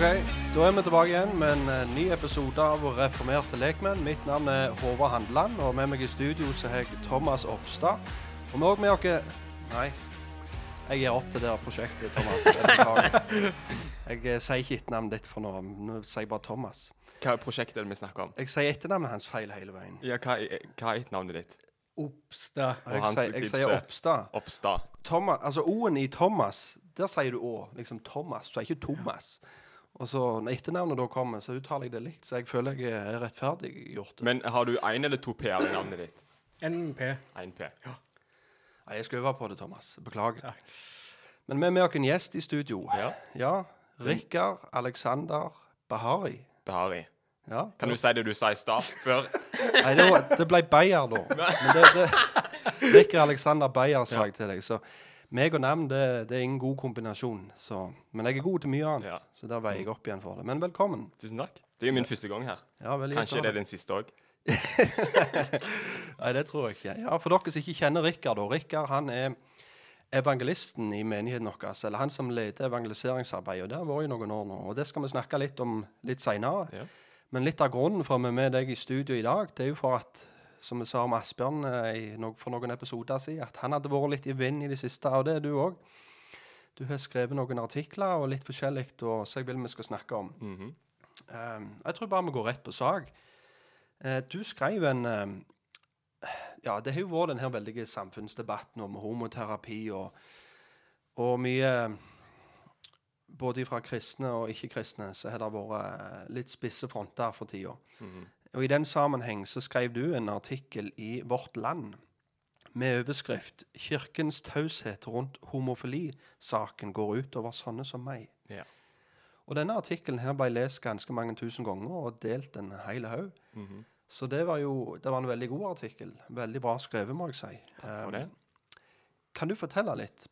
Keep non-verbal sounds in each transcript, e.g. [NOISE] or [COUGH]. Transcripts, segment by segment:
Ok, da er vi tilbake igjen med en eh, ny episode av Reformerte lekmenn. Mitt navn er Håvard Handeland, og med meg i studio så har jeg Thomas Oppstad. Og vi har også med oss Nei, jeg gir opp det der prosjektet, Thomas. Jeg. Jeg eh, sier ikke etternavnet ditt for nå. Nå sier jeg bare Thomas. Hva prosjekt er det vi snakker om? Jeg sier etternavnet hans feil hele veien. Ja, hva, er- hva er navnet ditt? Oppstad. Og jeg, sier, jeg sier Oppstad. Oppstad. Thomas, altså O-en i Thomas, der sier du Å. Liksom Thomas. Du sier ikke Thomas. Og så når etternavnet da kommer, så uttaler jeg det likt. Så jeg føler jeg er rettferdiggjort. Men har du én eller to p-er i navnet ditt? En p. En p. Nei, jeg skal øve på det, Thomas. Beklager. Takk. Men vi er med oss en gjest i studio. Ja. Ja. Rikard Alexander Bahari. Bahari. Ja. Kan du si det du sa i stad, før? [LAUGHS] Nei, det, var, det ble Beyer, da. [LAUGHS] Men det, det, Rikard Alexander Beyer sa jeg til deg. Så meg og navn, det, det er ingen god kombinasjon. Så, men jeg er god til mye annet, Ja. så der veier jeg opp igjen for det. Men velkommen. Tusen takk. Det er jo min første gang her. Ja, Kanskje det er den siste òg. [LAUGHS] Nei, det tror jeg ikke. Ja, For dere som ikke kjenner Rikard, og Rikard han er evangelisten i menigheten vår. Eller han som leder evangeliseringsarbeidet. og Det har vært i noen år nå. Og det skal vi snakke litt om litt seinere. Ja. Men litt av grunnen for at vi er med deg i studio i dag, det er jo for at som vi sa om Asbjørn eh, no for noen episoder siden, at han hadde vært litt i vind i det siste, og det er du òg. Du har skrevet noen artikler og litt forskjellig, så jeg vil vi skal snakke om. Mhm. Um, jeg tror bare vi går rett på sak. Uh, du skrev en um, Ja, det har jo vært den her veldige samfunnsdebatten om homoterapi og, og mye Både fra kristne og ikke-kristne så har det vært litt spisse fronter for tida. Mhm. Og I den sammenheng så skrev du en artikkel i Vårt Land med overskrift 'Kirkens taushet rundt homofilisaken går ut over sånne som meg'. Ja. Og denne artikkelen her ble lest ganske mange tusen ganger og delt en hel haug. Mhm. Så det var jo det var en veldig god artikkel. Veldig bra skrevet, må jeg si. Takk for Eh, det. Kan du fortelle litt?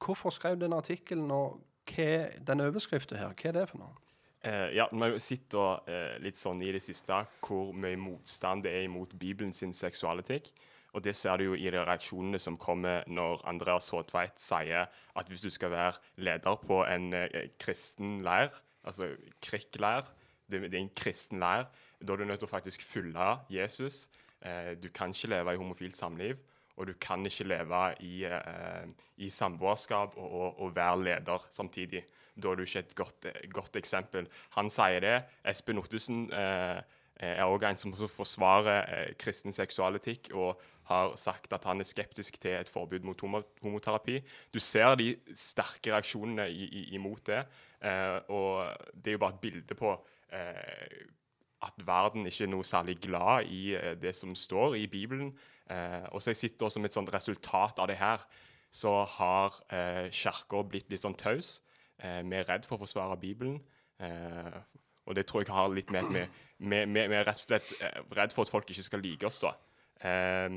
Hvorfor skrev du den artikkelen, og hva den overskriften her? Hva er det for noe? Eh, ja, Vi sitter eh, litt sånn i det siste hvor mye motstand det er imot Bibelen sin seksualetikk. Og det ser du jo i de reaksjonene som kommer når Andreas Håtveit sier at hvis du skal være leder på en eh, kristen leir, altså krikkleir, det, det er en kristen leir, da er du nødt til å faktisk følge Jesus. Du kan ikke leve i homofilt samliv, og du kan ikke leve i, i samboerskap og, og, og være leder samtidig. Da er du ikke et godt, eh, godt eksempel. Han sier det. Espen Ottesen eh, er òg en som forsvarer eh, kristen seksualetikk og har sagt at han er skeptisk til et forbud mot homoterapi. Du ser de sterke reaksjonene i, i, imot det. Eh, og det er jo bare et bilde på eh, at verden ikke er noe særlig glad i eh, det som står i Bibelen. Eh, og så jeg sitter som et resultat av det her, så har eh, kirka blitt litt sånn taus. Eh, vi er redd for å forsvare Bibelen. Eh, og det tror jeg har litt med at vi, vi, vi, vi er rett og slett eh, redd for at folk ikke skal like oss, da. Eh,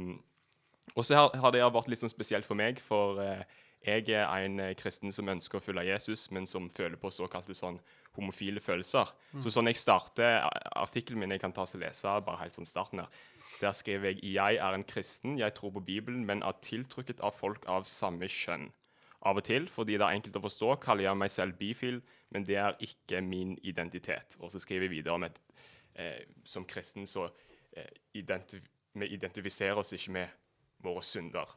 Og så har, har det vært litt sånn spesielt for meg, for eh, jeg er en kristen som ønsker å følge Jesus, men som føler på såkalte sånn homofile følelser. Så sånn jeg starter artikkelen min, jeg kan ta og lese bare helt sånn starten her. Der skriver jeg jeg er en kristen, jeg tror på Bibelen, men er tiltrukket av folk av samme kjønn. Av og til, fordi det er enkelt å forstå, kaller jeg meg selv bifil, men det er ikke min identitet. Og så skriver jeg videre om at eh, som kristen så eh, identif vi identifiserer oss ikke med våre synder.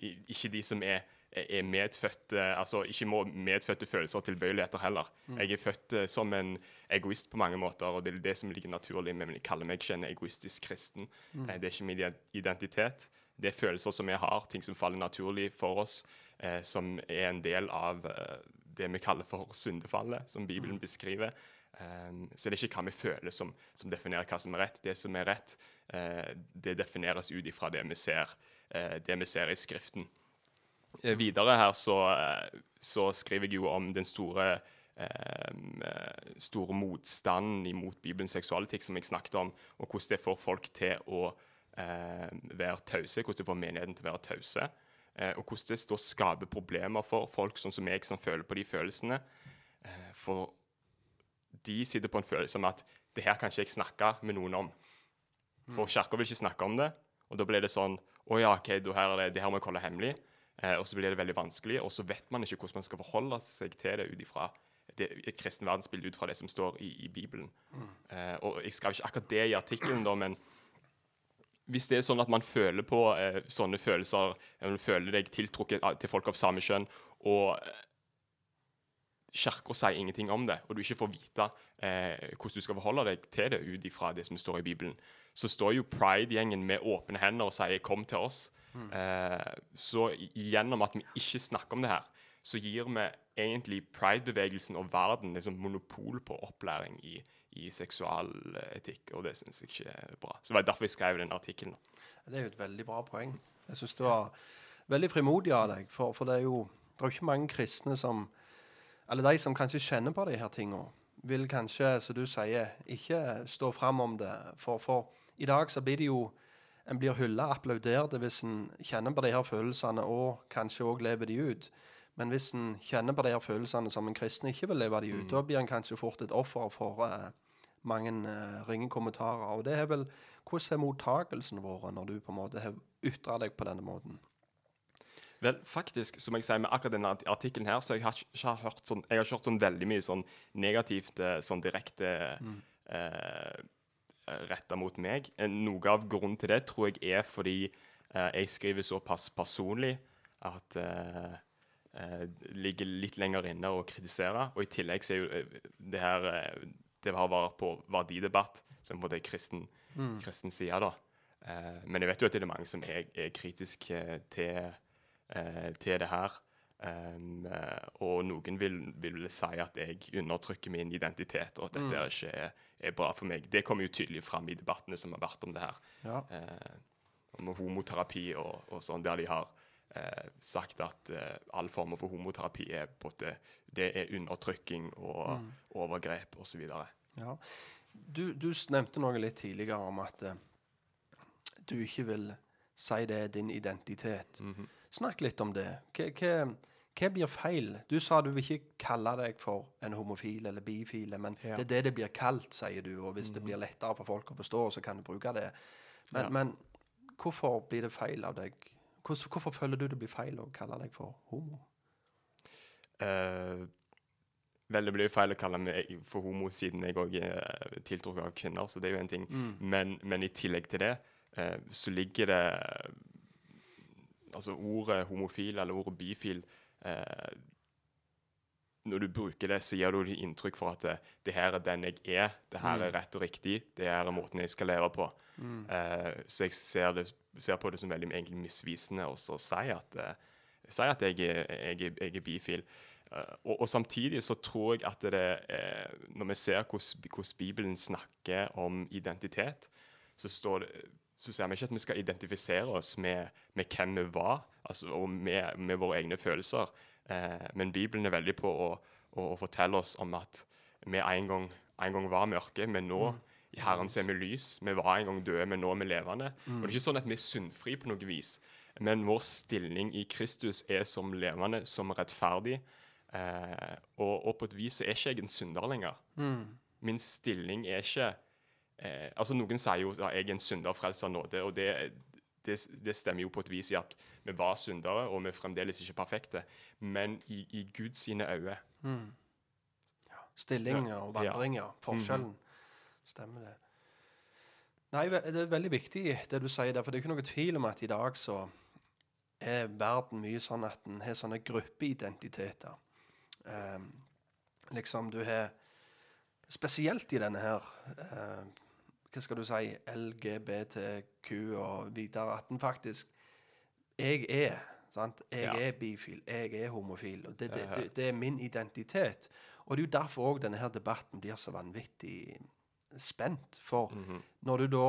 I, ikke de som er, er medfødte Altså ikke må medfødte følelser og tilbøyeligheter heller. Jeg er født eh, som en egoist på mange måter, og det er det som ligger naturlig med men jeg kaller meg ikke en egoistisk kristen. Eh, det er ikke min ident- identitet. Det er følelser som vi har, ting som faller naturlig for oss, eh, som er en del av eh, det vi kaller for syndefallet, som Bibelen beskriver. Um, så det er ikke hva vi føler som, som definerer hva som er rett. Det som er rett, eh, det defineres ut ifra det vi ser, eh, det vi ser i Skriften. Eh, videre her så, eh, så skriver jeg jo om den store Um, store motstanden imot Bibelens seksualetikk som jeg snakket om, og hvordan det får folk til å være tause, hvordan det får menigheten til å være tause. Eh, og hvordan det da skaper problemer for folk sånn som meg, som føler på de følelsene. Eh, for de sitter på en følelse om at det her kan ikke jeg snakke med noen om. For kirka vil ikke snakke om det, og da blir det sånn Å ja, OK, det, det her må jeg holde hemmelig. Eh, og så blir det veldig vanskelig, og så vet man ikke hvordan man skal forholde seg til det ut ifra det, et kristen verdensbilde ut fra det som står i, i Bibelen. Eh, og jeg skrev ikke akkurat det i artikkelen, da, men hvis det er sånn at man føler på eh, sånne følelser, man føler deg tiltrukket til folk av samme kjønn, og eh, Kirka sier ingenting om det, og du ikke får vite eh, hvordan du skal forholde deg til det ut ifra det som står i Bibelen, så står jo Pride-gjengen med åpne hender og sier 'kom til oss'. Eh, så gjennom at vi ikke snakker om det her, så gir vi egentlig Pride-bevegelsen og verden liksom monopol på opplæring i, i seksualetikk, og det syns jeg ikke er bra. Så det var derfor jeg skrev den artikkelen. Det er jo et veldig bra poeng. Jeg syns det var veldig frimodig av deg. For, for det er jo det er ikke mange kristne som Eller de som kanskje kjenner på de her tinga, vil kanskje, som du sier, ikke stå fram om det. For, for i dag så blir det jo En blir hylla, applaudert hvis en kjenner på de her følelsene og kanskje òg lever de ut. Men hvis en kjenner på de her følelsene som en kristen ikke vil leve de ut, da blir en kanskje fort et offer for uh, mange uh, ringe kommentarer. Og det er vel Hvordan er mottakelsen vår når du på en måte har ytra deg på denne måten? Vel, faktisk, som jeg sier med akkurat denne art- artikkelen her, så jeg har ikke, hørt sånn, jeg har ikke hørt sånn veldig mye sånn negativt, eh, sånn direkte eh, retta mot meg. Noe av grunnen til det tror jeg er fordi eh, jeg skriver såpass personlig at eh, eh, ligger litt lenger inne og kritisere. Og i tillegg så er jo eh, det her eh, Det har vært på verdidebatt, som på det kristen, kristen side, da. Eh, men jeg vet jo at det er mange som er, er kritiske til, eh, til det her. Um, eh, og noen vil, vil si at jeg undertrykker min identitet, og at dette mm. ikke er, er bra for meg. Det kommer jo tydelig fram i debattene som har vært om det her. Ja. Uh, om homoterapi og, og sånn, der de har eh, sagt at eh, all former for homoterapi er måte Det er undertrykking og overgrep osv. Ja. Du, du nevnte noe litt tidligere om at eh, du ikke vil si det er din identitet. Snakk litt om det. Hva, hva, hva blir feil? Du sa du vil ikke kalle deg for en homofil eller bifil, men Ja. det er det det blir kalt, sier du. Og hvis det blir lettere for folk å forstå, så kan du bruke det. Men, Ja. men hvorfor blir det feil av deg? Hvorfor, føler du det blir feil å kalle deg for homo? Uh, vel, det blir jo feil å kalle meg for homo siden jeg òg er tiltrukket av kvinner, så det er jo en ting. Men, men i tillegg til det, uh, så ligger det Altså ordet homofil eller ordet bifil uh, Når du bruker det, så gir du inntrykk for at det, det her er den jeg er, det her er rett og riktig, det her er måten jeg skal leve på. Eh, så jeg ser, det, ser på det som veldig egentlig misvisende å så si at, eh, si at jeg, er, jeg, jeg er bifil. Eh, og, og samtidig så tror jeg at det Når vi ser hvordan, Bibelen snakker om identitet, så, står det, så ser vi ikke at vi skal identifisere oss med, med hvem vi var, altså, og med, med våre egne følelser. Eh, men Bibelen er veldig på å, å, å fortelle oss om at vi en gang, en gang var mørke, men nå i Herren så er vi lys. Vi var en gang døde, men nå er vi levende. Og det er ikke sånn at vi er syndfri på noe vis. Men vår stilling i Kristus er som levende, som rettferdig. Eh, og, og, på et vis så er ikke jeg en synder lenger. Min stilling er ikke eh, altså Noen sier jo at jeg er en synder frelst av nåde, og det, det, det, stemmer jo på et vis i at vi var syndere, og vi er fremdeles ikke perfekte. Men i, i Guds sine øyne Mm. Stillinger og vandringer, ja. Forskjellen. Stemmer det. Nei, det er veldig viktig det du sier der, for det er ikke noe tvil om at i dag så er verden mye sånn at en har sånne gruppeidentiteter. Ehm, liksom du har Spesielt i denne her eh, Hva skal du si LGBTQ og videre. At en faktisk Jeg er. Sant? Jeg Ja. er bifil. Jeg er homofil. og det, det, det, det er min identitet. Og det er jo derfor òg denne her debatten blir så vanvittig spent. For Mhm. når du da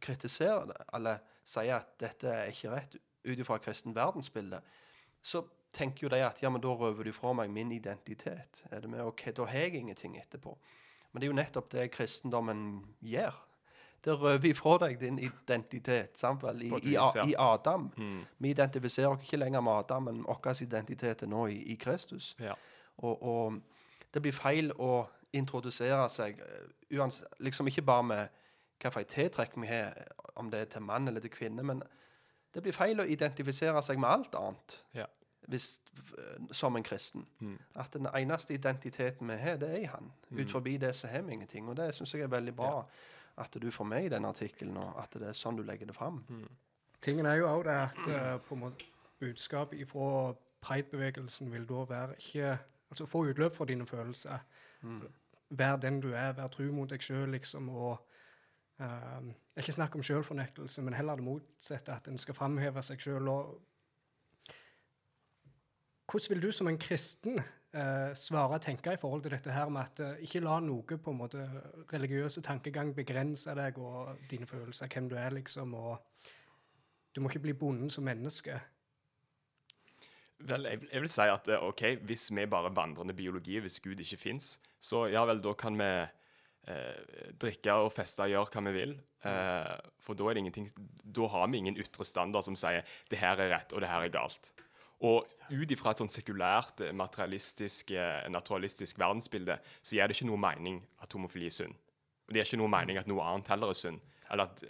kritiserer det, eller sier at dette er ikke rett ut ifra kristen verdensbilde, så tenker jo de at ja, men da røver du fra meg min identitet. Er det med? Ok, da har jeg ingenting etterpå. Men det er jo nettopp det kristendommen gjør. Det røver ifra deg din identitet. Sant vel? I, i. I Adam. Mm. Vi identifiserer oss ikke lenger med Adam, men vår identitet er nå i, i Kristus. Ja. Og, og det blir feil å introdusere seg eh, uans, liksom ikke bare med hvilken tiltrekk vi har, om det er til mann eller til kvinne, men det blir feil å identifisere seg med alt annet Ja. hvis, eh, som en kristen. Mm. At den eneste identiteten vi har, det er i han. Ut forbi det så har vi ingenting. Og det syns jeg er veldig bra at du får med i den artikkelen, og at det er sånn du legger det fram. Tingen er jo òg det at uh, på en måte budskapet fra pride-bevegelsen vil da være ikke Altså få utløp for dine følelser. Vær den du er, vær tru mot deg sjøl, liksom, og um, Ikke snakk om sjølfornektelse, men heller det motsatte, at en skal framheve seg sjøl. Hvordan vil du som en kristen uh, svare og tenke i forhold til dette her med at uh, ikke la noe på en måte religiøse tankegang begrense deg og dine følelser, hvem du er, liksom, og du må ikke bli bonden som menneske. Vel, jeg, jeg vil si at eh, ok, hvis vi bare bare vandrende biologi, hvis Gud ikke fins, så ja vel, da kan vi eh, drikke og feste og gjøre hva vi vil. Eh, for da er det ingenting Da har vi ingen ytre standard som sier det her er rett og det her er galt. Og ut ifra et sånn sekulært, eh, materialistisk, eh, naturalistisk verdensbilde, så gir det ikke noe mening at homofili er synd. Og det gir ikke noe mening at noe annet heller er synd. Eller at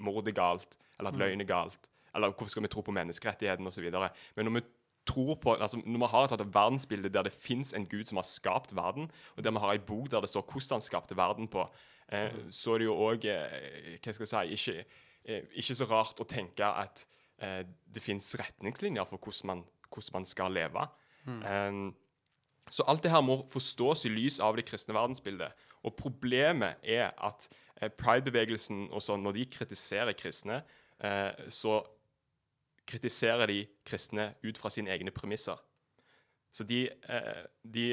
mord er galt, eller at løgn er galt. Eller hvorfor skal vi tro på menneskerettighetene osv. Men når vi tror på, altså når vi har et verdensbilde der det fins en gud som har skapt verden, og der vi har ei bok der det står hvordan han skapte verden på, eh, så er det jo òg eh, hva skal jeg si, ikke, eh, ikke så rart å tenke at eh, det fins retningslinjer for hvordan man, hvordan man skal leve. Um, så alt det her må forstås i lys av det kristne verdensbildet. Og problemet er at eh, pride-bevegelsen og sånn, når de kritiserer kristne, eh, så kritiserer de kristne ut fra sine egne premisser. Så de, eh, de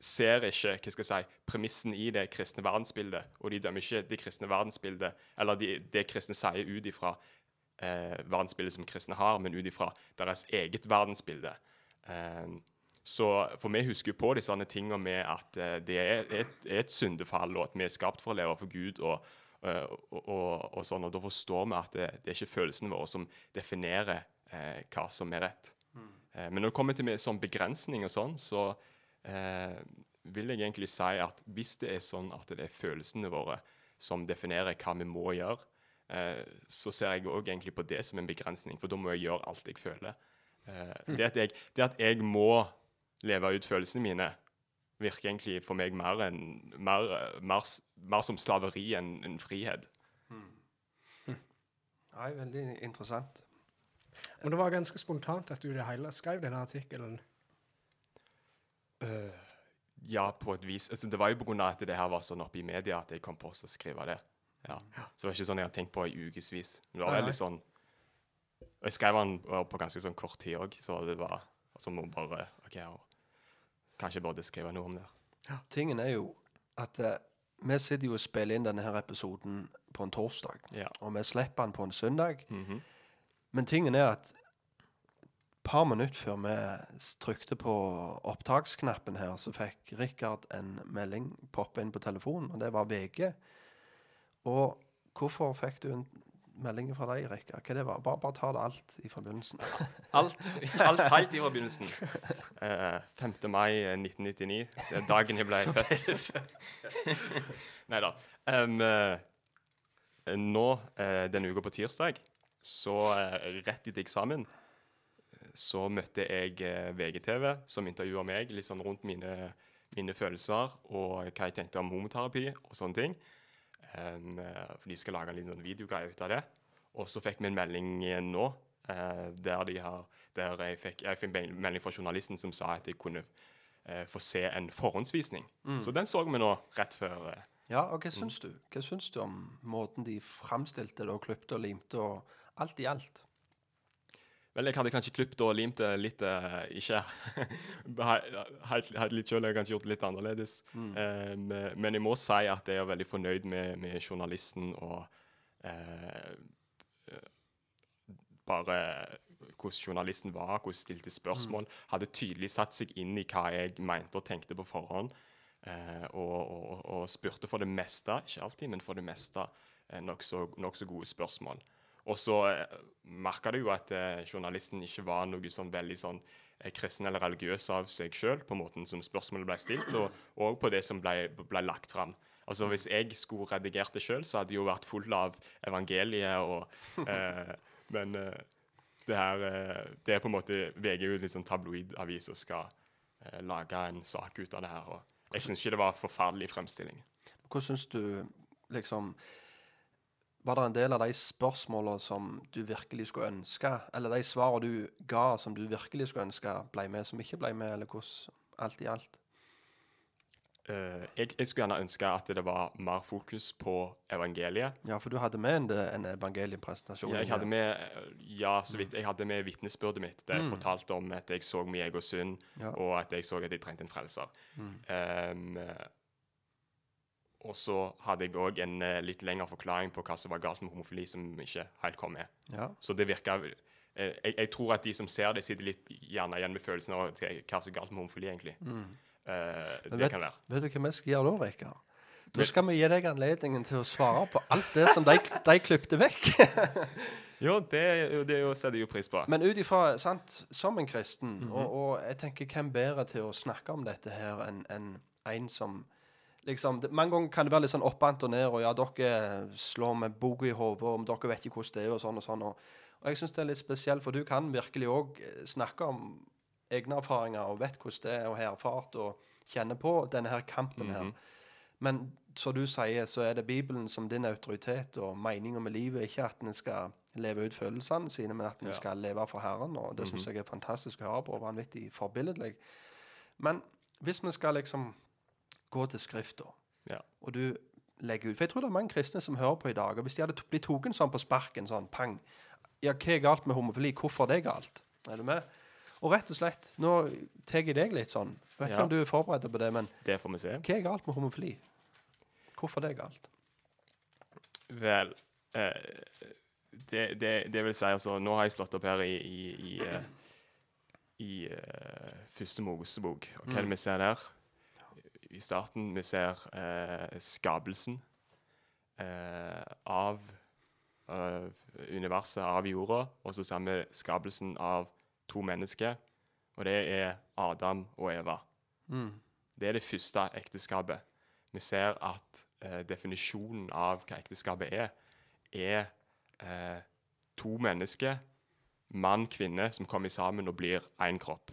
ser ikke hva skal jeg si, premissen i det kristne verdensbildet, og de dømmer ikke det kristne verdensbildet, eller de, det kristne sier ut ifra eh, verdensbildet som kristne har, men ut ifra deres eget verdensbilde. Eh, så For vi husker på disse tingene med at eh, det er et, et syndefall, og at vi er skapt for å leve for Gud. og og, og, og sånn, og Da forstår vi at det, det er ikke følelsene våre som definerer eh, hva som er rett. Eh, men når det kommer til sånn begrensning og sånn, så eh, vil jeg egentlig si at hvis det er sånn at det er følelsene våre som definerer hva vi må gjøre, eh, så ser jeg òg egentlig på det som en begrensning, for da må jeg gjøre alt jeg føler. Eh, det, at jeg, det at jeg må leve ut følelsene mine, virker egentlig for meg mer, en, mer, mer, mer som slaveri enn en frihet. Nei, veldig interessant. Men det var ganske spontant at du i det hele skrev denne artikkelen. Ja, på et vis. Altså, det var jo pga. at det her var sånn oppe i media at jeg kom på å skrive det. Ja. Så det var ikke sånn jeg hadde tenkt på i ukevis. Det var veldig sånn Og jeg skrev den uh, på ganske sånn kort tid òg, så det var altså å bare OK, ja, kanskje burde skrive noe om det. Tingen er jo at eh, vi sitter jo og spiller inn denne her episoden på en torsdag, Ja. og vi slipper den på en søndag. Mhm. Men tingen er at et par minutter før vi s- trykte på opptaksknappen her, så fikk Rikard en melding poppe inn på telefonen, og det var VG. Og hvorfor fikk du en meldingen fra deg, Rikka. Hva det var? Bare, bare ta det alt i forbindelsen. [LAUGHS] Alt, alt helt i forbindelsen. Uh, 5. mai eh, 1999. Det er dagen jeg ble [LAUGHS] født. [LAUGHS] Nei da. nå uh, denne uka på tirsdag, så eh, rett etter eksamen, så møtte jeg eh, VGTV, som intervjua meg litt sånn rundt mine, mine følelser og hva jeg tenkte om homoterapi og sånne ting. Um, eh, for de skal lage en liten sånn videogreie ut av det. Og så fikk vi en melding nå eh, der, de har, der jeg, fikk, jeg fikk en melding fra journalisten som sa at jeg kunne eh, få se en forhåndsvisning. Så den så vi nå rett før. Ja, og hva syns du? Hva syns du om måten de framstilte det og klipte og limte og alt i alt? Vel, jeg hadde kanskje klippet og limt det litt uh, Ikke [LAUGHS] helt, helt litt sjøl, jeg hadde kanskje gjort det litt annerledes. Eh, men- men jeg må si at jeg er veldig fornøyd med, med journalisten og eh, Bare hvordan journalisten var, hvordan stilte spørsmål. Hadde tydelig satt seg inn i hva jeg mente og tenkte på forhånd. Og, og, og spurte for det meste, ikke alltid, men for det meste nokså nok gode spørsmål. Og så eh, merka du jo at eh, journalisten ikke var noe sånn veldig sånn eh, kristen eller religiøs av seg sjøl, på måten som spørsmålet ble stilt, og, og på det som ble, ble lagt fram. Altså Hvis jeg skulle redigert det sjøl, så hadde det jo vært fullt av evangeliet og eh, [LAUGHS] Men eh, det her eh, Det er på en måte VG er jo litt sånn tabloidavis og skal lage en sak ut av det her. Og jeg syns ikke det var forferdelig fremstilling. Hva syns du liksom Var det en del av de spørsmålene som du virkelig skulle ønske, eller de svarene du ga som du virkelig skulle ønske, ble med, som ikke ble med, eller hvordan Alt i alt. Uh, jeg, jeg skulle gjerne ønske at det var mer fokus på evangeliet. Ja, for du hadde med en, en evangeliepresentasjon. Ja, jeg hadde med eh, ja, så vidt, jeg hadde med vitnesbyrdet mitt, der jeg fortalte om at jeg så min egen synd, Ja. og at jeg så at jeg trengte en frelser. Mm. eh, og så hadde jeg òg en eh, litt lengre forklaring på hva som var galt med homofili, som ikke helt kom med. Ja. Så det virka eh, jeg, jeg tror at de som ser det, sitter litt gjerne igjen med følelsen av hva som er galt med homofili, egentlig. Eh, Men det vet, kan være. vet du hva vi skal gjøre da, Rikard? Da skal vi gi deg anledningen til å svare på alt det som de, de klipte vekk. [LAUGHS] Jo, det, det er setter jeg jo pris på. Men ut ifra, sant, som en kristen, og, og jeg tenker hvem bedre til å snakke om dette her enn enn en som liksom, det, Mange ganger kan det være litt sånn oppant og ned, og ja, dere slår med boka i hodet, og dere vet ikke hvordan det er, og sånn og sånn. Og, og jeg syns det er litt spesielt, for du kan virkelig òg snakke om egne erfaringer og vet hvordan det er, og har erfart og kjenner på denne her kampen her. Men som du sier, så er det Bibelen som din autoritet og meninga med livet. Ikke at en skal leve ut følelsene sine, men at en Ja. skal leve for Herren. Og det syns jeg er fantastisk å høre på. og Vanvittig forbilledlig. Men hvis vi skal liksom gå til Skrifta, Ja. og du legger ut For jeg tror det er mange kristne som hører på i dag. Og hvis de hadde blitt tatt sånn på sparken, sånn pang Ja, hva er galt med homofili? Hvorfor det er galt? Er du med? Og rett og slett, nå tar jeg deg litt sånn. Jeg vet ikke Ja. om du er forberedt på det, men Det får vi se. hva er galt med homofili? Hvorfor det er galt? Vel eh, det, det, det vil si altså Nå har jeg slått opp her i, i, i, eh, i uh, første Mosebok. Og hva er det vi ser der? I starten vi ser eh, skapelsen eh, av av universet, av jorda, og så ser vi skapelsen av to mennesker, og det er Adam og Eva. Det er det første ekteskapet. Vi ser at eh, definisjonen av hva ekteskapet er, er eh, to mennesker, mann, kvinne, som kommer sammen og blir én kropp.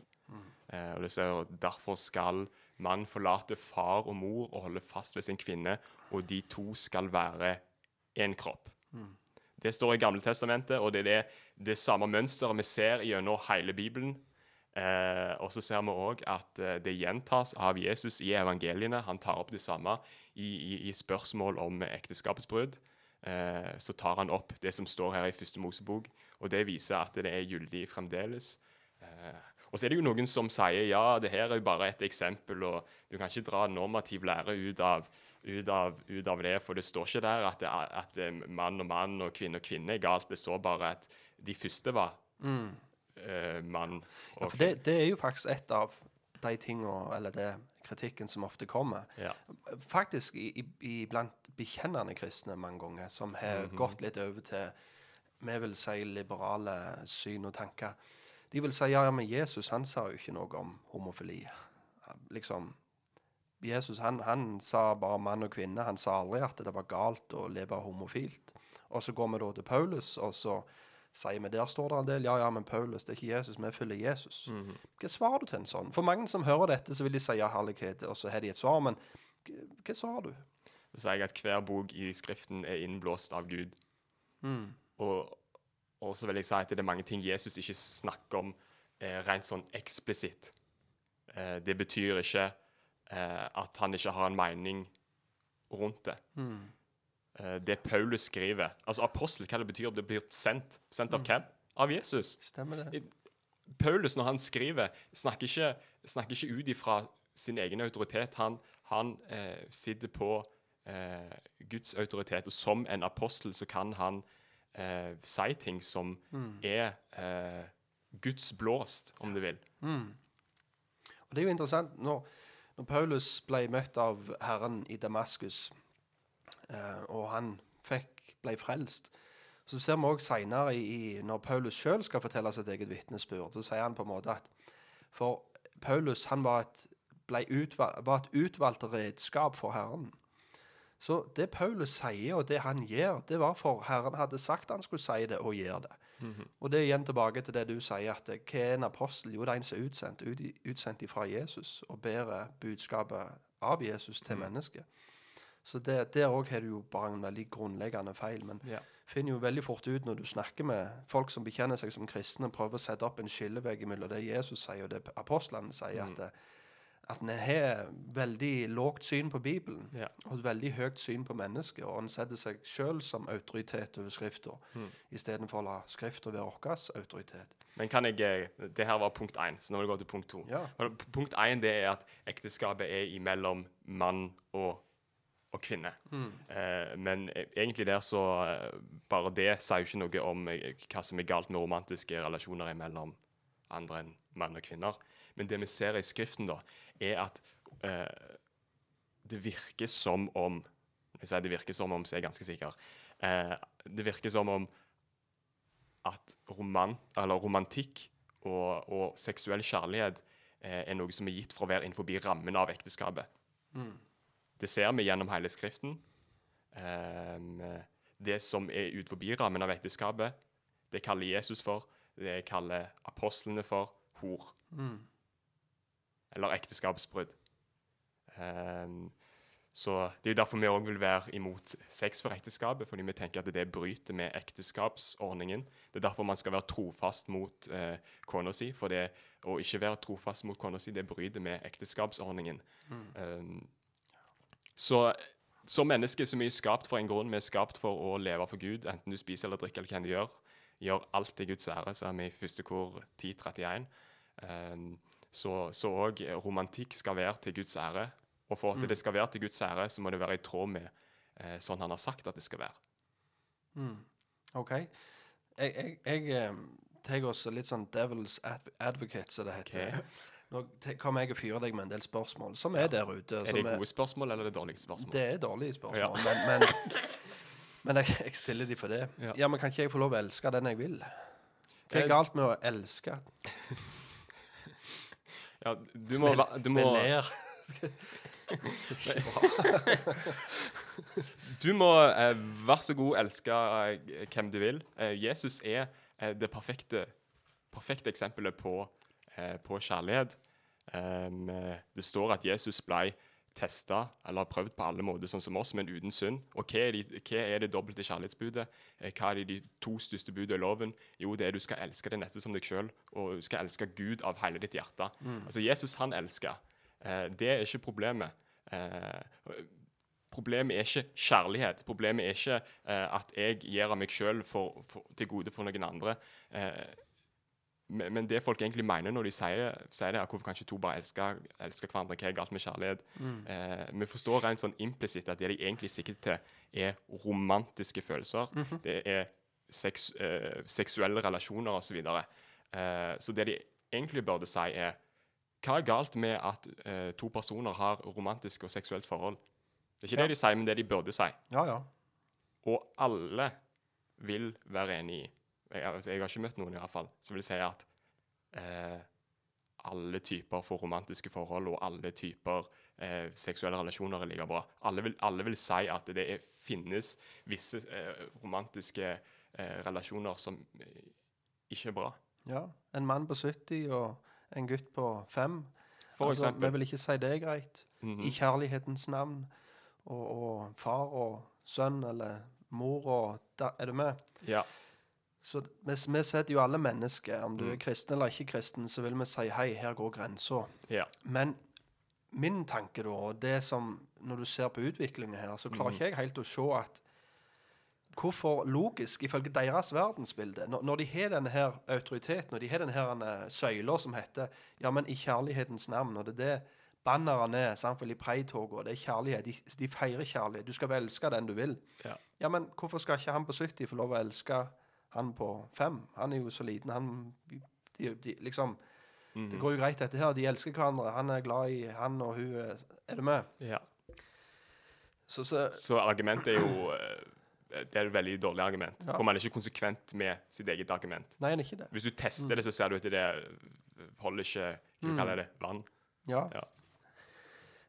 Eh, og det ser, Derfor skal mann forlater far og mor og holder fast ved sin kvinne, og de to skal være én kropp. Det står i Gamle Testamentet, og det er det, det samme mønsteret vi ser gjennom hele Bibelen. Eh, og så ser vi òg at eh, det gjentas av Jesus i evangeliene. Han tar opp det samme i, i, i spørsmål om ekteskapets brudd. Eh, så tar han opp det som står her i første Mosebok, og det viser at det er gyldig fremdeles. Eh, og så er det jo noen som sier ja, det her er jo bare et eksempel, og du kan ikke dra normativ lære ut av, ut av, ut av det, for det står ikke der at, det er, at eh, mann og mann og kvinne og kvinne er galt. Det står bare at de første var eh, mann og Ja, for det, det er jo faktisk et av de tingene, eller det kritikken som ofte kommer. Ja. Faktisk i, i, blant bekjennende kristne mange ganger, som har gått litt over til vi vil si liberale syn og tanker. De vil si ja, ja, men Jesus han sa jo ikke noe om homofili. Liksom, Jesus han, han sa bare mann og kvinne. Han sa aldri at det var galt å leve homofilt. Og så går vi da til Paulus, og så sier vi der står det en del. Ja, ja, men Paulus, det er ikke Jesus. Vi følger Jesus. Hva svarer du til en sånn? For mange som hører dette, så vil de si ja, herlighet, og så har de et svar. Men hva, svarer du? Så sier jeg at hver bok i Skriften er innblåst av Gud. Og, og så vil jeg si at det er mange ting Jesus ikke snakker om eh, rent sånn eksplisitt. Eh, det betyr ikke eh, at han ikke har en mening rundt det. Eh, det Paulus skriver Altså apostel, hva det betyr, det blir sendt. Sendt av hvem? Av Jesus. Stemmer det? Paulus, når han skriver, snakker ikke, snakker ikke ut ifra sin egen autoritet. Han, han eh, sitter på eh, Guds autoritet, og som en apostel så kan han eh, si ting som er eh, Guds blåst, om du vil. Og det er jo interessant når, når Paulus ble møtt av Herren i Damaskus, eh, og han fikk, ble frelst, så ser vi òg seinere, når Paulus sjøl skal fortelle sitt eget vitnesbyrd, så sier han på en måte at For Paulus han var et, utvalgt, var et utvalgt redskap for Herren. Så det Paulus sier, og det han gjør, det var for Herren hadde sagt han skulle si det, og gjør det. Og det er igjen tilbake til det du sier, at hva er en apostel? Jo, det er en som er utsendt, ut, utsendt fra Jesus, og bærer budskapet av Jesus til mennesket. Så det, der òg har du jo bare en veldig grunnleggende feil. Men Ja. finner jo veldig fort ut når du snakker med folk som bekjenner seg som kristne, prøver å sette opp en skillevegg mellom det Jesus sier og det apostlene sier, at, det, at en har veldig lågt syn på Bibelen Ja. og et veldig høyt syn på mennesket, og en setter seg sjøl som autoritet over Skrifta, Mm. istedenfor å la Skrifta være vår autoritet. Men kan jeg eh, Det her var punkt én, så nå vil jeg gå til punkt to. Ja. Punkt én er at ekteskapet er imellom mann og, og kvinne. Eh, men eh, egentlig der så eh, Bare det sier jo ikke noe om hva som er galt med romantiske relasjoner mellom andre enn mann og kvinner. Men det vi ser i Skriften, da, er at eh, det virker som om hvis jeg sier det virker som om, så er jeg ganske sikker. Eh, det virker som om at roman, eller romantikk og, og seksuell kjærlighet eh, er noe som er gitt for å være innenfor rammen av ekteskapet. Det ser vi gjennom hele Skriften. Ehm, det som er utenfor rammen av ekteskapet, det kaller Jesus for. Det kaller apostlene for hor. Eller ekteskapsbrudd. Um, så Det er jo derfor vi òg vil være imot sex for ekteskapet, fordi vi tenker at det bryter med ekteskapsordningen. Det er derfor man skal være trofast mot eh, kona si, for det å ikke være trofast mot kona si, det bryter med ekteskapsordningen. Ehm, så som menneske så er skapt for en grunn. Vi er skapt for å leve for Gud, enten du spiser eller drikker eller hva du gjør. Gjør alt til Guds ære, så er vi i første kor 1031. Um, så òg romantikk skal være til Guds ære. Og for at det skal være til Guds ære, så må det være i tråd med eh, sånn han har sagt at det skal være. OK. Jeg, jeg, jeg eh, tar også litt sånn devil's advocate, som det heter. Okay. Nå kommer jeg og fyrer deg med en del spørsmål som er der ute. Er det gode spørsmål, eller er det dårlige spørsmål? Det er dårlige spørsmål, Ja. men, men, men jeg, jeg stiller de for det. Ja. Ja. men Kan ikke jeg få lov å elske den jeg vil? Hva Eh, er galt med å elske? Ja, du må, du må, [LAUGHS] du må eh, vær så god elske eh, hvem du vil. Eh, Jesus er eh, det perfekte, perfekte eksempelet på, eh, på kjærlighet. Eh, det står at Jesus ble testa eller prøvd på alle måter, sånn som oss, men uten synd. Og hva er, de, hva er det dobbelte kjærlighetsbudet? Eh, Hva er de, de to største budene i loven? Jo, det er du skal elske det neste som deg sjøl, og du skal elske Gud av hele ditt hjerte. Altså, Jesus, han elsker. Eh, det er ikke problemet. Eh, Problemet er ikke kjærlighet. Problemet er ikke eh, at jeg gir av meg sjøl til gode for noen andre. Eh, men, men det folk egentlig mener når de sier, sier det, er hvorfor kan ikke to bare elske, elske hverandre? Hva er galt med kjærlighet? Eh, vi forstår rent sånn implisitt at det de egentlig sikter til, er romantiske følelser. Det er seks, eh, seksuelle relasjoner osv. Så, videre. eh, så det de egentlig burde si, er hva er galt med at eh, to personer har romantisk og seksuelt forhold? Det er ikke Ja. det de sier, men det de burde si. Ja, ja. Og alle vil være enig i jeg, altså, jeg har ikke møtt noen i hvert fall, som vil si at eh, alle typer for romantiske forhold og alle typer eh, seksuelle relasjoner er like bra. Alle vil, alle vil si at det er, finnes visse eh, romantiske eh, relasjoner som eh, ikke er bra. ja. En mann på 70 og en gutt på 5. For altså, eksempel. Vi vil ikke si det er greit. Mhm. I kjærlighetens navn. Og, og far og sønn eller mor og da, Er du med? Ja. Så vi, vi setter jo alle mennesker, om du Mm. er kristen eller ikke kristen, så vil vi si hei, her går grensa. ja. Men min tanke da, og det som Når du ser på utviklingen her, så Mm. klarer ikke jeg helt å se at Hvorfor logisk, ifølge deres verdensbilde, når, når de har denne her autoriteten, og de har denne her eh, søyla som heter Ja, men i kjærlighetens navn, og det er det bannerne er, sant, vel, i preitoget, og det er kjærlighet, de, de feirer kjærlighet. Du skal vel elske den du vil. Ja. ja, men hvorfor skal ikke han på 70 få lov å elske han på fem. Han er jo så liten, han de, de, liksom Mhm. det går jo greit, dette her. De elsker hverandre. Han er glad i han, og hun er Er du med? ja. Så, så Så argumentet er jo eh, Det er et veldig dårlig argument. Ja. Man er ikke konsekvent med sitt eget argument. Nei, han er ikke det. Hvis du tester det, så ser du at det eh, holder ikke Hva Mm. kaller det? Vann. Ja. Ja.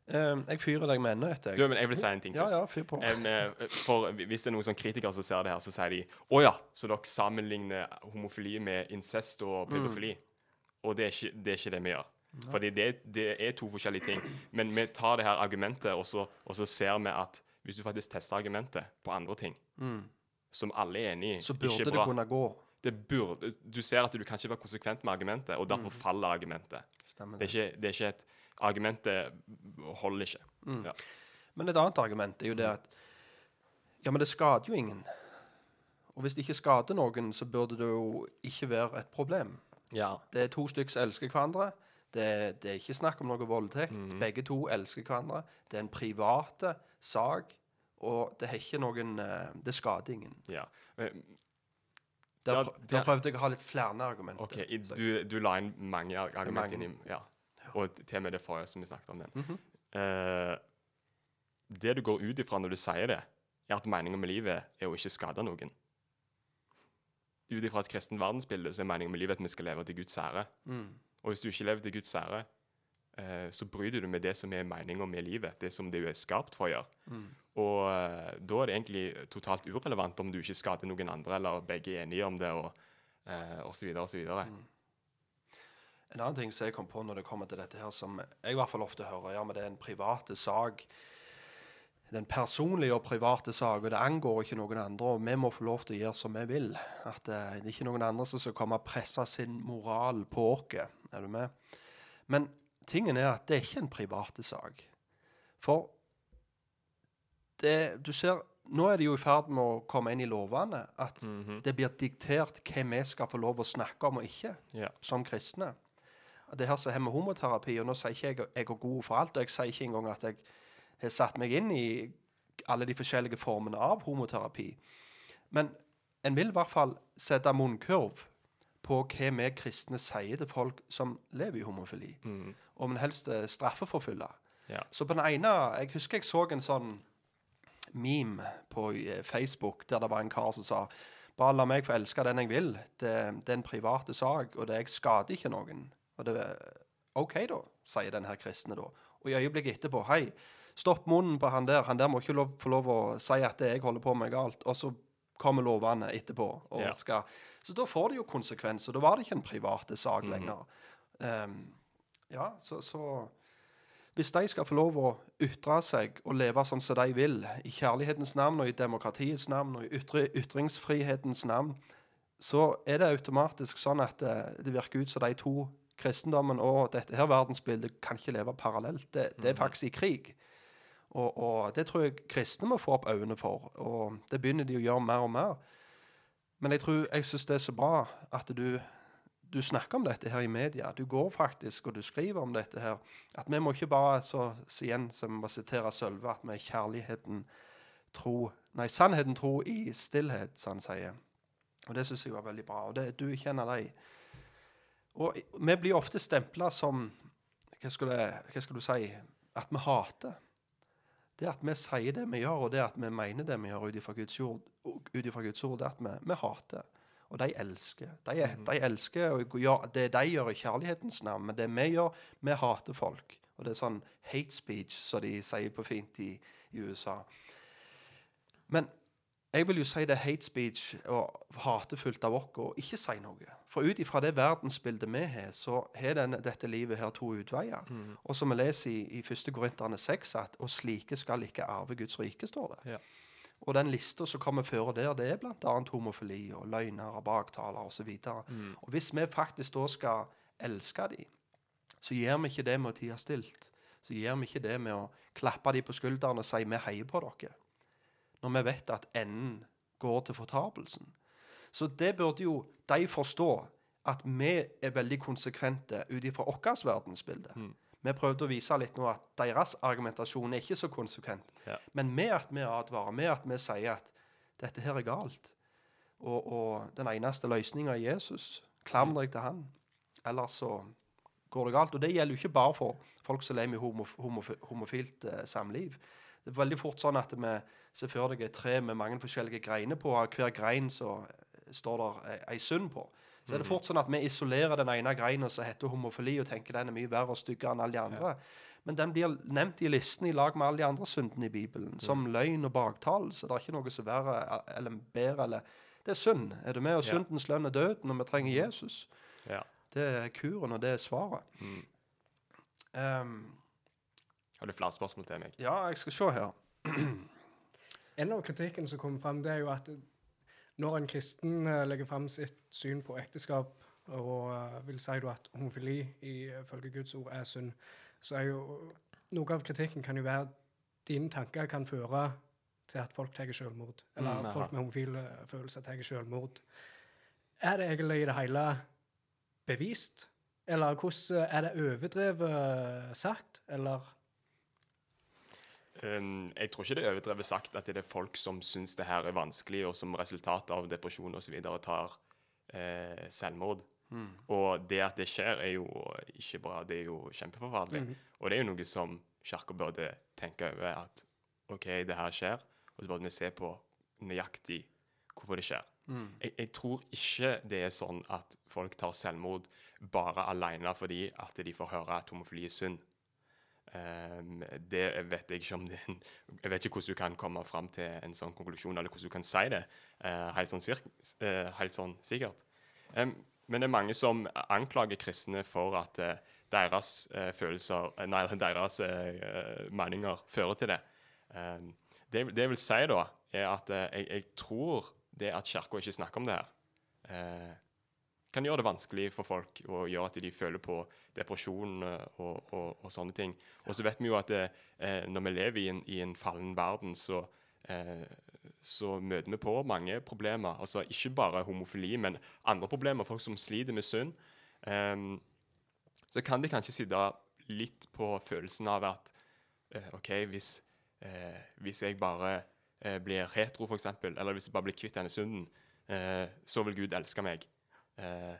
Eh, jeg fyrer deg med ennå etter. Du, men jeg vil si en ting først. ja, fyr på. Eh, for Hvis det er noen sånn kritikere som ser det her, så sier de å ja, så dere sammenligner homofili med incest og pedofili. Og det er, ikke, det er ikke det vi gjør. Fordi det, det er to forskjellige ting. Men vi tar det her argumentet, og så, og så ser vi at hvis du faktisk tester argumentet på andre ting, som alle er enig i, Mm. Så burde det kunne gå. det burde, Du ser at du kan ikke være konsekvent med argumentet, og derfor faller argumentet. Stemmer Det det. er ikke, det er ikke et Argumentet holder ikke. Ja. Men et annet argument er jo det at Ja, men det skader jo ingen. Og hvis det ikke skader noen, så burde det jo ikke være et problem. ja. Det er to stykker som elsker hverandre. Det, det er ikke snakk om noe voldtekt. Mhm. Begge to elsker hverandre. Det er en private sak, og det har ikke noen eh, Det skader ingen. ja. Der, prøvde jeg å ha litt flere argumenter. OK, du, du la inn mange argumenter Mange. inn i Ja. Og til og med det forrige som vi snakket om den. Mhm. Eh, det du går ut ifra når du sier det, er at meningen med livet er å ikke skade noen. Ut ifra et kristen verdensbilde så er meningen med livet at vi skal leve til Guds ære. Mm. Og hvis du ikke lever til Guds ære, eh, så bryter du med det som er meningen med livet, det som du er skapt for å gjøre. Mm. Og eh, da er det egentlig totalt urelevant om du ikke skader noen andre, eller begge er enige om det, og, eh, og så videre og så videre. Mm. En annen ting som jeg kom på når det kommer til dette her, som jeg i hvert fall ofte hører, ja, men det er en private sak. Det er en personlig og private sak, og det angår ikke noen andre. Og vi må få lov til å gjøre som vi vil. At eh, det er ikke noen andre som skal komme og presse sin moral på oss. Er du med? Men tingen er at det er ikke en private sak. For det, du ser, nå er det jo i ferd med å komme inn i lovene at Mhm. det blir diktert hva vi skal få lov å snakke om og ikke Ja. som kristne. Det her som har med homoterapi, og nå sier ikke jeg jeg er god for alt, og jeg sier ikke engang at jeg har satt meg inn i alle de forskjellige formene av homoterapi. Men en vil i hvert fall sette munnkurv på hva vi kristne sier til folk som lever i homofili. Mm. Om en helst eh, straffeforfølge. Ja. Så på den ene Jeg husker jeg så en sånn meme på eh, Facebook der det var en kar som sa bare la meg få elske den jeg vil. Det, det er en private sak, og det jeg skader ikke noen. Og det OK, da, sier den her kristne da. Og i øyeblikket etterpå Hei, stopp munnen på han der. Han der må ikke lov, få lov å si at jeg holder på med, galt. Og så kommer lovene etterpå. Og Ja. skal, så da får det jo konsekvenser. Da var det ikke en private sak lenger. Um, ja, så, så Hvis de skal få lov å ytre seg og leve sånn som de vil, i kjærlighetens navn og i demokratiets navn og i ytre, ytringsfrihetens navn, så er det automatisk sånn at det, det virker ut som de to, kristendommen og dette her verdensbildet, kan ikke leve parallelt. Det, det er faktisk i krig. Og, og det tror jeg kristne må få opp øynene for, og det begynner de å gjøre mer og mer. Men jeg tror, jeg syns det er så bra at du, du snakker om dette her i media. Du går faktisk og du skriver om dette her. At vi må ikke bare så, så igjen, som å sitere Sølve, at vi er kjærligheten tro Nei, sannheten tro i stillhet, som han sier. Og det syns jeg var veldig bra. Og det, du kjenner deg. Og vi blir ofte stempla som hva, skal det, hva skal du si At vi hater. Det at vi sier det vi gjør, og det at vi mener det vi gjør ut ifra Guds, Guds ord, det at vi, vi hater. Og de elsker. De, de elsker og gjør, det de gjør i kjærlighetens navn, men det vi gjør, vi hater folk. Og det er sånn hate speech, som de sier på fint i, i USA. Men jeg vil jo si det er hate speech og hatefullt av oss å ikke si noe. For ut ifra det verdensbildet vi har, så har dette livet her to utveier. Og som vi leser i, i 1. Korinterne 6, at 'og slike skal ikke arve Guds rike', står det. Ja. Og den lista som kommer føre der, det er bl.a. homofili og løgner og baktaler osv. Mm. Og hvis vi faktisk da skal elske dem, så gjør vi ikke det med å tie stilt. Så gjør vi ikke det med å klappe dem på skulderen og si 'vi heier på dere', når vi vet at enden går til fortapelsen. Så det burde jo de forstå, at vi er veldig konsekvente ut ifra vårt verdensbilde. Mm. Vi prøvde å vise litt nå at deres argumentasjon er ikke så konsekvent. Ja. Men med at vi advarer, med at vi sier at dette her er galt, og, og den eneste løsninga er Jesus, klam deg til han, ellers så går det galt. Og det gjelder jo ikke bare for folk som lever i homof homof homofilt eh, samliv. Det er veldig fort sånn at vi ser for deg et tre med mange forskjellige greiner på, og hver grein så står der ei- synd sund på. Så er det fort sånn at vi isolerer den ene greina som heter homofili, og tenker den er mye verre og styggere enn alle de andre. Men den blir nevnt i listen i lag med alle de andre syndene i Bibelen, som løgn og baktalelse. Det er ikke noe som er verre eller bedre. eller Det er synd. Er du med? Og syndens lønn er døden, og vi trenger Jesus. Ja. Det er kuren, og det er svaret. Um, Har du flere spørsmål til meg? ja, jeg skal se her. En av kritikken som kommer fram, det er jo at når en kristen eh, legger fram sitt syn på ekteskap, og eh, vil si at homofili ifølge Guds ord er synd, så er jo noe av kritikken kan jo være at dine tanker kan føre til at folk tar selvmord. Eller Mm, folk med homofile følelser tar selvmord. Er det egentlig i det hele bevist? Eller hvordan er det overdrevet sagt? Eller Um, jeg tror ikke det er overdrevet sagt at det er folk som syns det her er vanskelig, og som resultat av depresjon osv. tar eh, selvmord. Og det at det skjer, er jo ikke bra. Det er jo kjempeforferdelig. Og det er jo noe som Kirka burde tenke over. At OK, det her skjer, og så burde vi se på nøyaktig hvorfor det skjer. Jeg, jeg tror ikke det er sånn at folk tar selvmord bare alene fordi at de får høre at homofili er synd. Ehm, det vet jeg ikke om det Jeg vet ikke hvordan du kan komme fram til en sånn konklusjon, eller hvordan du kan si det uh, helt, sånn sirk, uh, helt sånn sikkert. Um, men det er mange som anklager kristne for at uh, deres følelser Nei, deres meninger fører til det. Um, det. Det vil si, da, er at jeg, jeg tror det at Kirka ikke snakker om det her, kan gjøre det vanskelig for folk og gjøre at de føler på depresjon eh, og, og, og sånne ting. Og så vet vi jo at det, eh, når vi lever i en, i en fallen verden, så, eh, så møter vi på mange problemer. Altså ikke bare homofili, men andre problemer. Folk som sliter med synd. Em, så kan det kanskje sitte litt på følelsen av at eh, OK, hvis, eh, hvis jeg bare eh, blir hetero, f.eks., eller hvis jeg bare blir kvitt denne synden, eh, så vil Gud elske meg. Eh,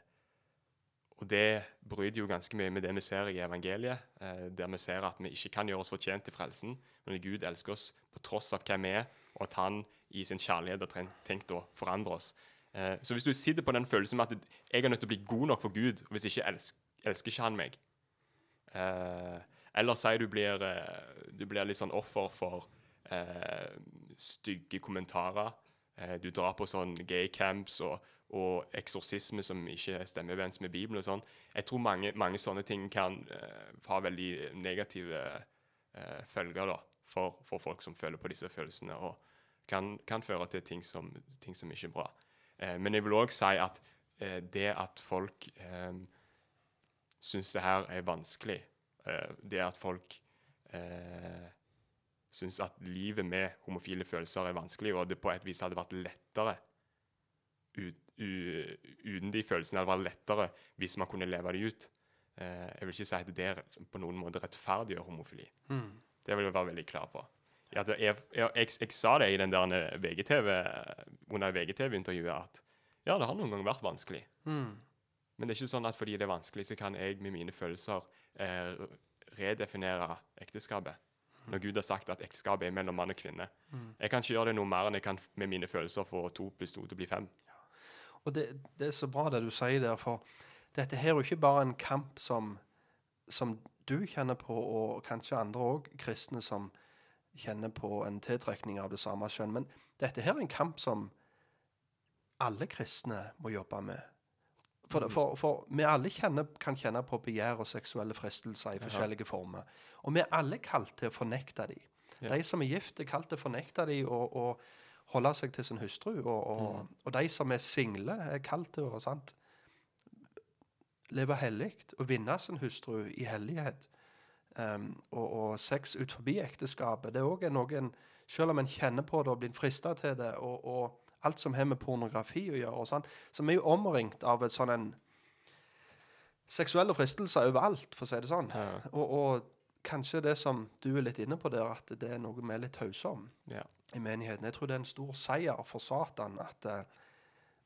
og det bryter jo ganske mye med det vi ser i evangeliet, eh, der vi ser at vi ikke kan gjøre oss fortjent til frelsen, men Gud elsker oss på tross av hvem vi er, og at han i sin kjærlighet har tenkt å forandre oss. Eh, så hvis du sitter på den følelsen med at jeg er nødt til å bli god nok for Gud, og hvis ikke elsker, elsker ikke han meg, eh, eller si du blir, eh, du blir litt sånn offer for eh, stygge kommentarer, du drar på sånn gay camps og, og eksorsisme som ikke stemmer overens med Bibelen og sånn. Jeg tror mange, mange sånne ting kan eh, ha veldig negative eh, følger da, for, for folk som føler på disse følelsene, og kan, kan føre til ting som, ting som ikke er bra. Eh, men jeg vil òg si at eh, det at folk eh, syns det her er vanskelig, eh, det at folk eh, syns at livet med homofile følelser er vanskelig, og det på et vis hadde vært lettere ut, uten de følelsene hadde vært lettere hvis man kunne leve de ut. Eh, jeg vil ikke si at det på noen måte rettferdiggjør homofili. Det vil jeg være veldig klar på. Ja, det, jeg, jeg, jeg, jeg sa det i den der eh, VGTV, under VGTV-intervjuet at ja, det har noen ganger vært vanskelig. Men det er ikke sånn at fordi det er vanskelig, så kan jeg med mine følelser eh, redefinere ekteskapet. Når Gud har sagt at ekteskapet er mellom mann og kvinne. Jeg kan ikke gjøre det noe mer enn jeg kan med mine følelser få to pluss to til å bli fem. Og det, det er så bra det du sier der, for dette her er jo ikke bare en kamp som, som du kjenner på, og kanskje andre òg kristne som kjenner på en tiltrekning av det samme kjønn. Men dette her er en kamp som alle kristne må jobbe med. For, for, for vi alle kjenner, kan kjenne på begjær og seksuelle fristelser i forskjellige former. Og vi er alle kalt til å fornekte dem. Ja. De som er gift, er kalt til å fornekte dem og, og holde seg til sin hustru. Og, og, og de som er single, er kalt til å leve hellig og vinne sin hustru i hellighet. Um, og, og sex ut forbi ekteskapet. Det er også noen Selv om en kjenner på det og blir frista til det, og, og alt som har med pornografi å gjøre, og sånn, så vi er jo omringt av et sånn en seksuelle fristelser overalt, for å si det sånn. Ja. Og, og kanskje det som du er litt inne på der, at det er noe vi er litt tause om Ja. I menigheten. Jeg tror det er en stor seier for Satan at eh,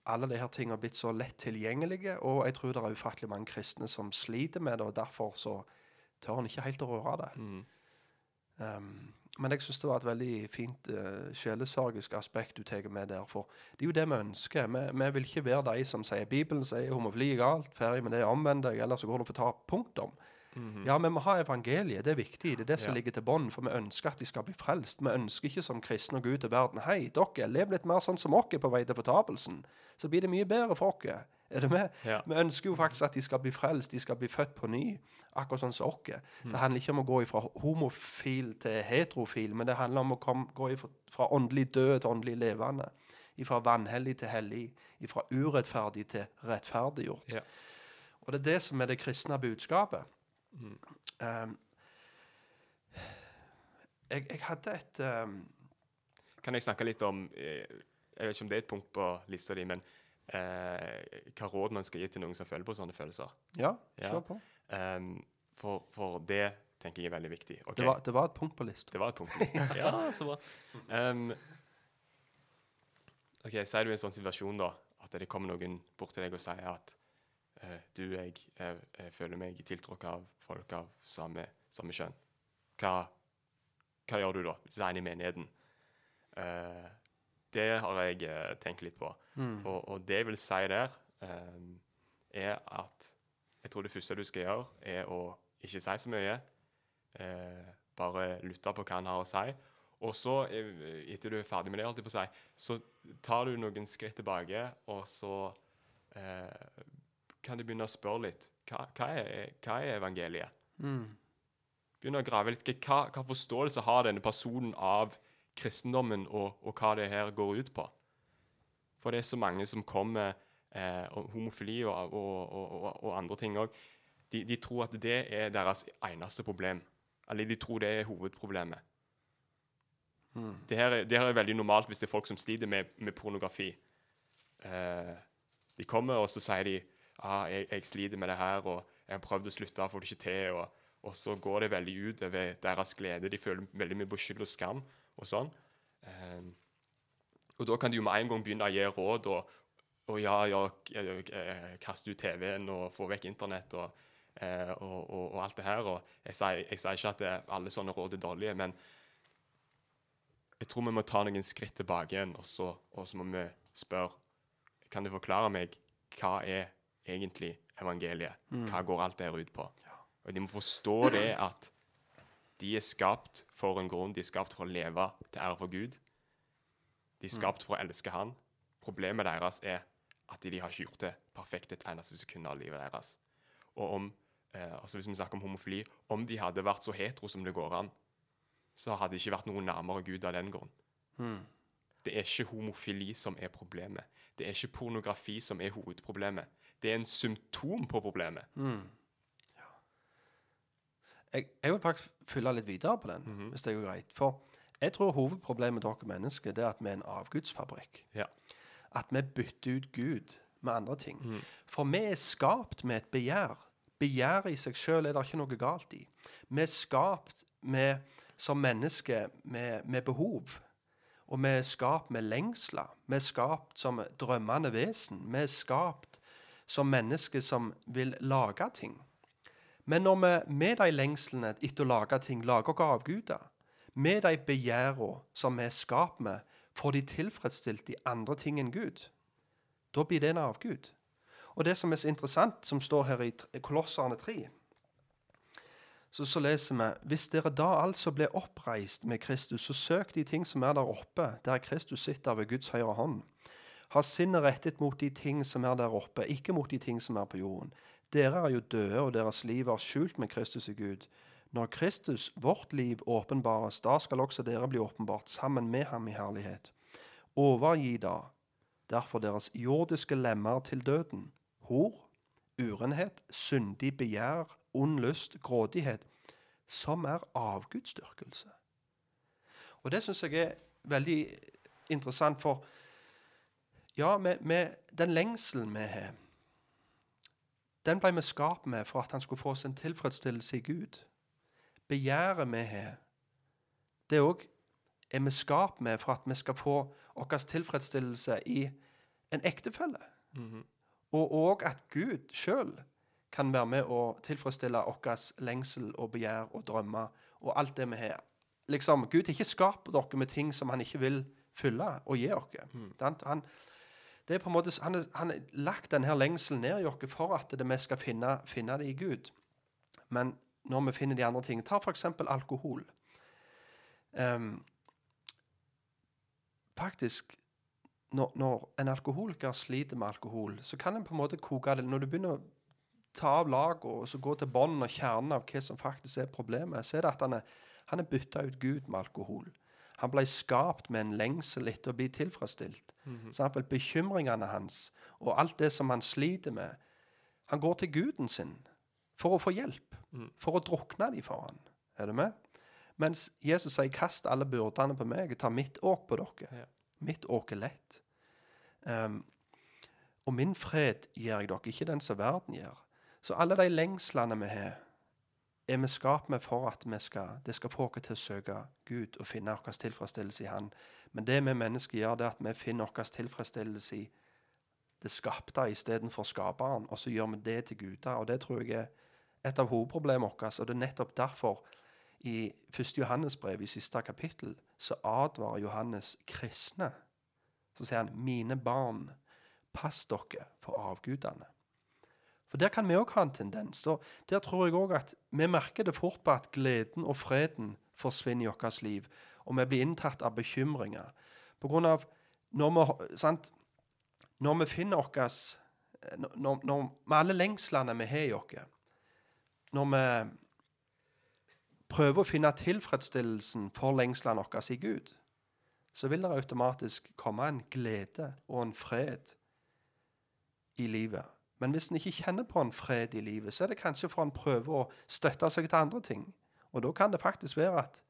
alle disse tingene har blitt så lett tilgjengelige, og jeg tror det er ufattelig mange kristne som sliter med det, og derfor så tør en ikke helt å røre det. Mm. Um, men jeg syns det var et veldig fint uh, sjelesorgisk aspekt du tar med der. For det er jo det vi ønsker. Vi, vi vil ikke være de som sier Bibelen sier homofili er galt, ferdig med det, omvend deg, eller så går det for å ta punktum. Ja, vi må ha evangeliet. Det er viktig. Det er det som Ja. ligger til bånn. For vi ønsker at de skal bli frelst. Vi ønsker ikke som kristne å gå ut i verden Hei, dere, lev litt mer sånn som oss er på vei til fortapelsen. Så blir det mye bedre for oss. Er du med? Ja. Vi ønsker jo faktisk at de skal bli frelst. De skal bli født på ny. Akkurat sånn som oss. Det handler ikke om å gå fra homofil til heterofil, men det handler om å komme, gå ifra, fra åndelig død til åndelig levende. Fra vanhellig til hellig. Fra urettferdig til rettferdiggjort. Ja. Og det er det som er det kristne budskapet. Um, jeg, jeg hadde et um, Kan jeg snakke litt om eh, Jeg vet ikke om det er et punkt på lista di, men uh, hva råd man skal gi til noen som føler på sånne følelser. Ja, Ja. kjør på. Um, for, for det tenker jeg er veldig viktig. Okay. Det, var, det var et punkt på lista. det var et punkt. på lista. [LAUGHS] ja, så bra. Ehm, ok, Sier du i en sånn situasjon da, at det kommer noen bort til deg og sier at du, jeg, jeg, jeg føler meg tiltrukket av folk av samme, samme kjønn. Hva, hva gjør du da, hvis det er en i menigheten? Uh, det har jeg uh, tenkt litt på. Og, og det jeg vil si der, um, er at jeg tror det første du skal gjøre, er å ikke si så mye. Uh, bare lytte på hva han har å si. Og så, eh, etter du er ferdig med det, si, så tar du noen skritt tilbake, og så eh, kan du begynne å spørre litt. Hva, hva, er, hva er evangeliet? Begynne å grave litt. Hva, hva forståelse har denne personen av kristendommen, og, og hva det her går ut på? For det er så mange som kommer eh, og Homofili og, og, og, andre ting òg. De, de tror at det er deres eneste problem. Eller de tror det er hovedproblemet. Det, her er, det her er veldig normalt hvis det er folk som sliter med, med pornografi. Eh, de kommer, og så sier de ah, jeg, 'Jeg sliter med det her, og jeg har prøvd å slutte, får det ikke til.' Og, og så går det veldig ut over deres glede. De føler veldig mye på skyld og skam og sånn. Um, og da kan de jo med en gang begynne å gi råd og, og ja, ja, eh, kaste ut TV-en og få vekk internett og, eh, og, og, og alt det her. Og jeg sier, jeg sier ikke at det, alle sånne råd er dårlige, men jeg tror vi må ta noen skritt tilbake igjen, og så, og så må vi spørre Kan du forklare meg hva er egentlig evangeliet? Hva går alt der ut på? Og de må forstå det at de er skapt for en grunn. De er skapt for å leve til ære for Gud. De er skapt for å elske Han. Problemet deres er at de har ikke gjort det perfekt et eneste sekund av livet deres. Og om, eh, altså hvis vi snakker om homofili, om de hadde vært så hetero som det går an, så hadde det ikke vært noe nærmere Gud av den grunn. Det er ikke homofili som er problemet. Det er ikke pornografi som er hovedproblemet. Det er en symptom på problemet. Jeg, jeg vil faktisk fylle litt videre på den, hvis det går greit. For jeg tror hovedproblemet med dere mennesker det er at vi er en avgudsfabrikk. Ja. At vi bytter ut Gud med andre ting. For vi er skapt med et begjær. Begjæret i seg sjøl er det ikke noe galt i. Vi er skapt med, som mennesker med, med behov. Og vi er skapt med lengsler. Vi er skapt som drømmende vesen. Vi er skapt som mennesker som vil lage ting. Men når vi med de lengslene etter å lage ting lager oss avguder, med de begjærene som vi er skapt med, får de tilfredsstilt de andre ting enn Gud, da blir det en avgud. Og det som er så interessant, som står her i Kolosserne 3, så, så leser vi Hvis dere da altså ble oppreist med Kristus, så søk de ting som er der oppe, der Kristus sitter ved Guds høyre hånd. Ha sinnet rettet mot de ting som er der oppe, ikke mot de ting som er på jorden. Dere er jo døde, og deres liv er skjult med Kristus i Gud. Når Kristus, vårt liv, åpenbares, da skal også dere bli åpenbart sammen med ham i herlighet. Overgi da derfor deres jordiske lemmer til døden. Hor, urenhet, syndig begjær, ond lyst, grådighet, som er avgudsdyrkelse. Og det syns jeg er veldig interessant, for ja, med, med den lengselen vi har, den ble vi skapt med for at han skulle få en tilfredsstillelse i Gud. Begjæret vi har, det òg er vi skapt med for at vi skal få vår tilfredsstillelse i en ektefelle. Mm -hmm. Og òg at Gud sjøl kan være med å tilfredsstille vår lengsel og begjær og drømmer og alt det vi har. Liksom, Gud har ikke skapt dere med ting som han ikke vil fylle og gi dere. Mm. Han, det er på en måte, han har lagt denne lengselen ned i oss for at vi skal finne, finne, det i Gud. Men når vi finner de andre tingene Ta f.eks. alkohol. Um, faktisk når, når, en alkoholiker sliter med alkohol, så kan en på en måte koke det Når du begynner å ta av laget og så gå til bånden og kjernen av hva som faktisk er problemet, så er det at han er, han er bytta ut Gud med alkohol. Han ble skapt med en lengsel etter å bli tilfredsstilt. Mm -hmm. Bekymringene hans og alt det som han sliter med. Han går til guden sin for å få hjelp, mm. for å drukne dem for han. Er du med? Mens Jesus sier 'kast alle byrdene på meg, ta mitt åk på dere'. Ja. Mitt åk er lett. Um, og min fred gir jeg dere, ikke den som verden gir. Så alle de lengslene vi har, er vi skapt med for at vi skal, det skal få oss til å søke Gud og finne vår tilfredsstillelse i Han. Men det vi mennesker gjør, det er at vi finner vår tilfredsstillelse i det skapte istedenfor skaperen, og så gjør vi det til guder. Og det tror jeg er et av hovedproblemene våre. Og det er nettopp derfor i 1. Johannes brev, i siste kapittel, så advarer Johannes kristne. Så sier han, 'Mine barn, pass dere for avgudene'. For Der kan vi òg ha en tendens. og Der tror jeg òg at vi merker det fort på at gleden og freden forsvinner i vårt liv. Og vi blir inntatt av bekymringer. På grunn av når vi, sant, når vi finner oss når, når, Med alle lengslene vi har i oss Når vi prøver å finne tilfredsstillelsen for lengslene våre i Gud, så vil det automatisk komme en glede og en fred i livet. Men hvis en ikke kjenner på en fred i livet, så er det kanskje for en prøver å støtte seg til andre ting. Og da kan det faktisk være at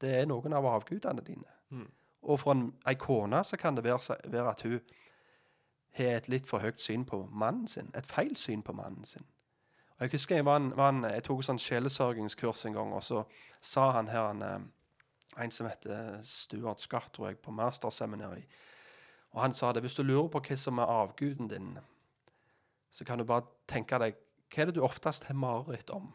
det er noen av avgudene dine. Mm. Og for en, ei kone så kan det være, være, at hun har et litt for høyt syn på mannen sin. Et feil syn på mannen sin. Og Jeg husker jeg, var en, var en, jeg tok sånn sjelesørgingskurs en gang, og så sa han her en, eh, en som heter Stuart Skatt, tror jeg, på masterseminaret. Og han sa det hvis du lurer på hva som er avguden din, så kan du bare tenke deg Hva er det du oftest har mareritt om?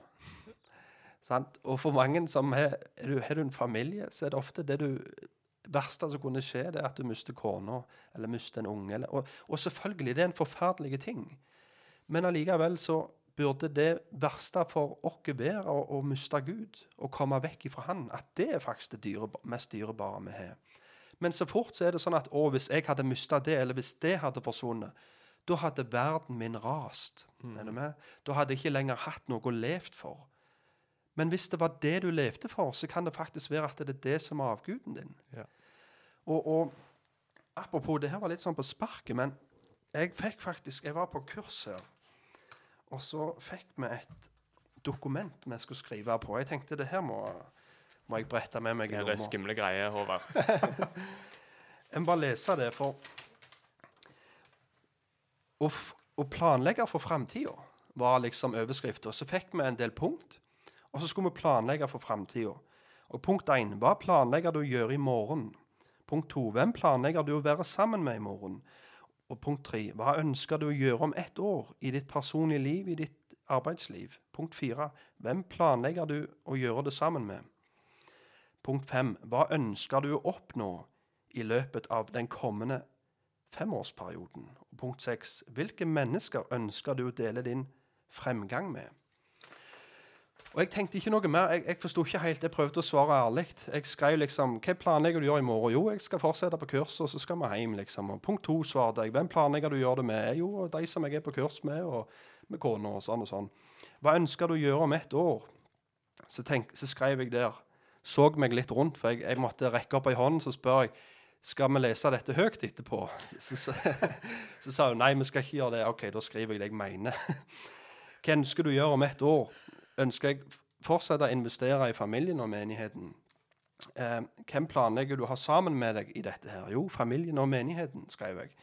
[LAUGHS] og for mange som har, har du en familie, så er det ofte det du verste som kunne skje, det er at du mister kona eller mister en unge. Eller, og, og, selvfølgelig, det er en forferdelig ting. Men allikevel så burde det verste for oss være å, å, miste Gud og komme vekk ifra Han. At det er faktisk det dyre, mest dyrebare vi har. Men så fort så er det sånn at å, hvis jeg hadde mista det, eller hvis det hadde forsvunnet, da hadde verden min rast. Mm. Da hadde jeg ikke lenger hatt noe å levd for. Men hvis det var det du levde for, så kan det faktisk være at det er det som er avguden din. Ja. Og, og, apropos, det her var litt sånn på sparket, men jeg fikk faktisk Jeg var på kurs her, og så fikk vi et dokument vi skulle skrive på. Jeg tenkte det her må, må jeg brette med meg. Det er skumle greier, Håvard. [LAUGHS] jeg må bare lese det, for å, å planlegge for framtida var liksom overskrifta. Så fikk vi en del punkt, og så skulle vi planlegge for framtida. Og punkt én hva planlegger du å gjøre i morgen? Punkt to hvem planlegger du å være sammen med i morgen? Og punkt tre hva ønsker du å gjøre om ett år i ditt personlige liv, i ditt arbeidsliv? Punkt fire. Hvem planlegger du å gjøre det sammen med? Punkt fem. Hva ønsker du å oppnå i løpet av den kommende femårsperioden? Og punkt seks. Hvilke mennesker ønsker du å dele din fremgang med? Og Jeg tenkte ikke noe mer. Jeg, jeg forsto ikke helt. Jeg prøvde å svare ærlig. Jeg skrev liksom Hva planlegger du å gjøre i morgen? Jo, jeg skal fortsette på kurs, og så skal vi hjem, liksom. Og punkt to svarte jeg. Hvem planlegger du å gjøre det med? Jo, de som jeg er på kurs med, og med kona, og sånn og sånn. Hva ønsker du å gjøre om ett år? Så, tenk, så skrev jeg der. Så meg litt rundt, for jeg, jeg måtte rekke opp ei hånd, så spør jeg skal vi lese dette høyt etterpå. Så, så, så sa hun nei, vi skal ikke gjøre det. OK, da skriver jeg det jeg mener. Hva ønsker du å gjøre om ett år? Ønsker jeg fortsette å investere i familien og menigheten? Eh, hvem planlegger du å ha sammen med deg i dette her? Jo, familien og menigheten, skrev jeg.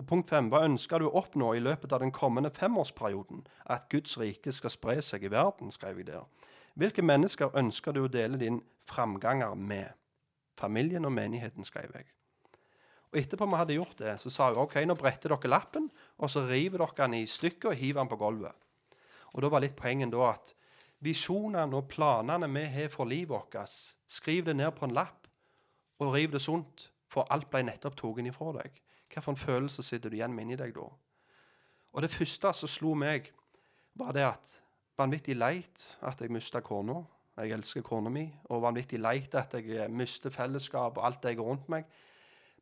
Og punkt fem, Hva ønsker du å oppnå i løpet av den kommende femårsperioden? At Guds rike skal spre seg i verden, skrev jeg der. Hvilke mennesker ønsker du å dele din framganger med? Familien og menigheten, skrev jeg. Og etterpå vi hadde gjort det, så sa hun OK, nå bretter dere lappen, og så river dere den i stykker og hiver den på gulvet. Og da var litt poenget da at visjonene og planene vi har for livet vårt, skriv det ned på en lapp og riv det sunt, for alt ble nettopp tatt ifra deg. Hvilken følelse sitter du igjen med inni deg da? Og det første som slo meg, var det at vanvittig leit at jeg mista kona. Jeg elsker kona mi. Og vanvittig leit at jeg mister fellesskap og alt jeg har rundt meg.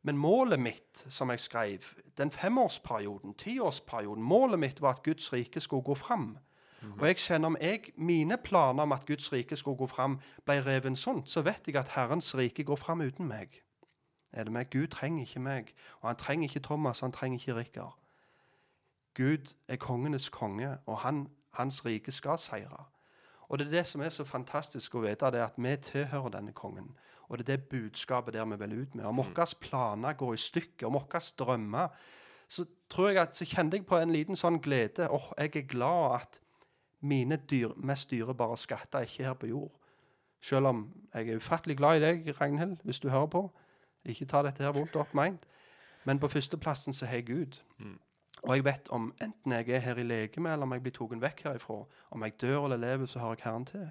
Men målet mitt, som jeg skrev, den femårsperioden, tiårsperioden, målet mitt var at Guds rike skulle gå fram. Mm. Og jeg kjenner om jeg, mine planer om at Guds rike skulle gå fram, ble revet sånn, så vet jeg at Herrens rike går fram uten meg. Er det meg? Gud trenger ikke meg. Og han trenger ikke Thomas, han trenger ikke Rikard. Gud er kongenes konge, og han, hans rike skal seire. Og det er det som er så fantastisk å vite, det er at vi tilhører denne kongen. Og det er det budskapet der vi vil ut med. Om mm. våre planer går i stykker, om våre drømmer, så tror jeg at, så kjente jeg på en liten sånn glede. Åh, oh, jeg er glad at mine dyr, mest dyrebare skatter er ikke her på jord. Selv om jeg er ufattelig glad i deg, Ragnhild, hvis du hører på. Ikke ta dette her vondt opp meint. Men på førsteplassen så har jeg Gud. Mm. Og jeg vet om enten jeg er her i legeme, eller om jeg blir tatt vekk herifra, om jeg dør eller lever, så har jeg Herren til.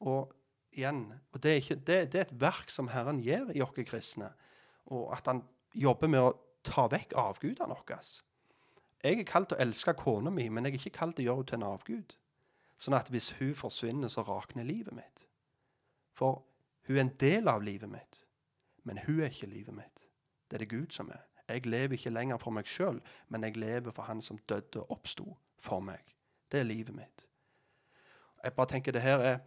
Og igjen, og det er, ikke, det, det er et verk som Herren gjør i oss kristne. Og at han jobber med å ta vekk avgudene våre. Jeg er kalt å elske kona mi, men jeg er ikke kalt å gjøre henne til en avgud. Sånn at hvis hun forsvinner, så rakner livet mitt. For hun er en del av livet mitt, men hun er ikke livet mitt. Det er det Gud som er. Jeg lever ikke lenger for meg sjøl, men jeg lever for Han som døde og oppsto for meg. Det er livet mitt. Jeg bare tenker det her er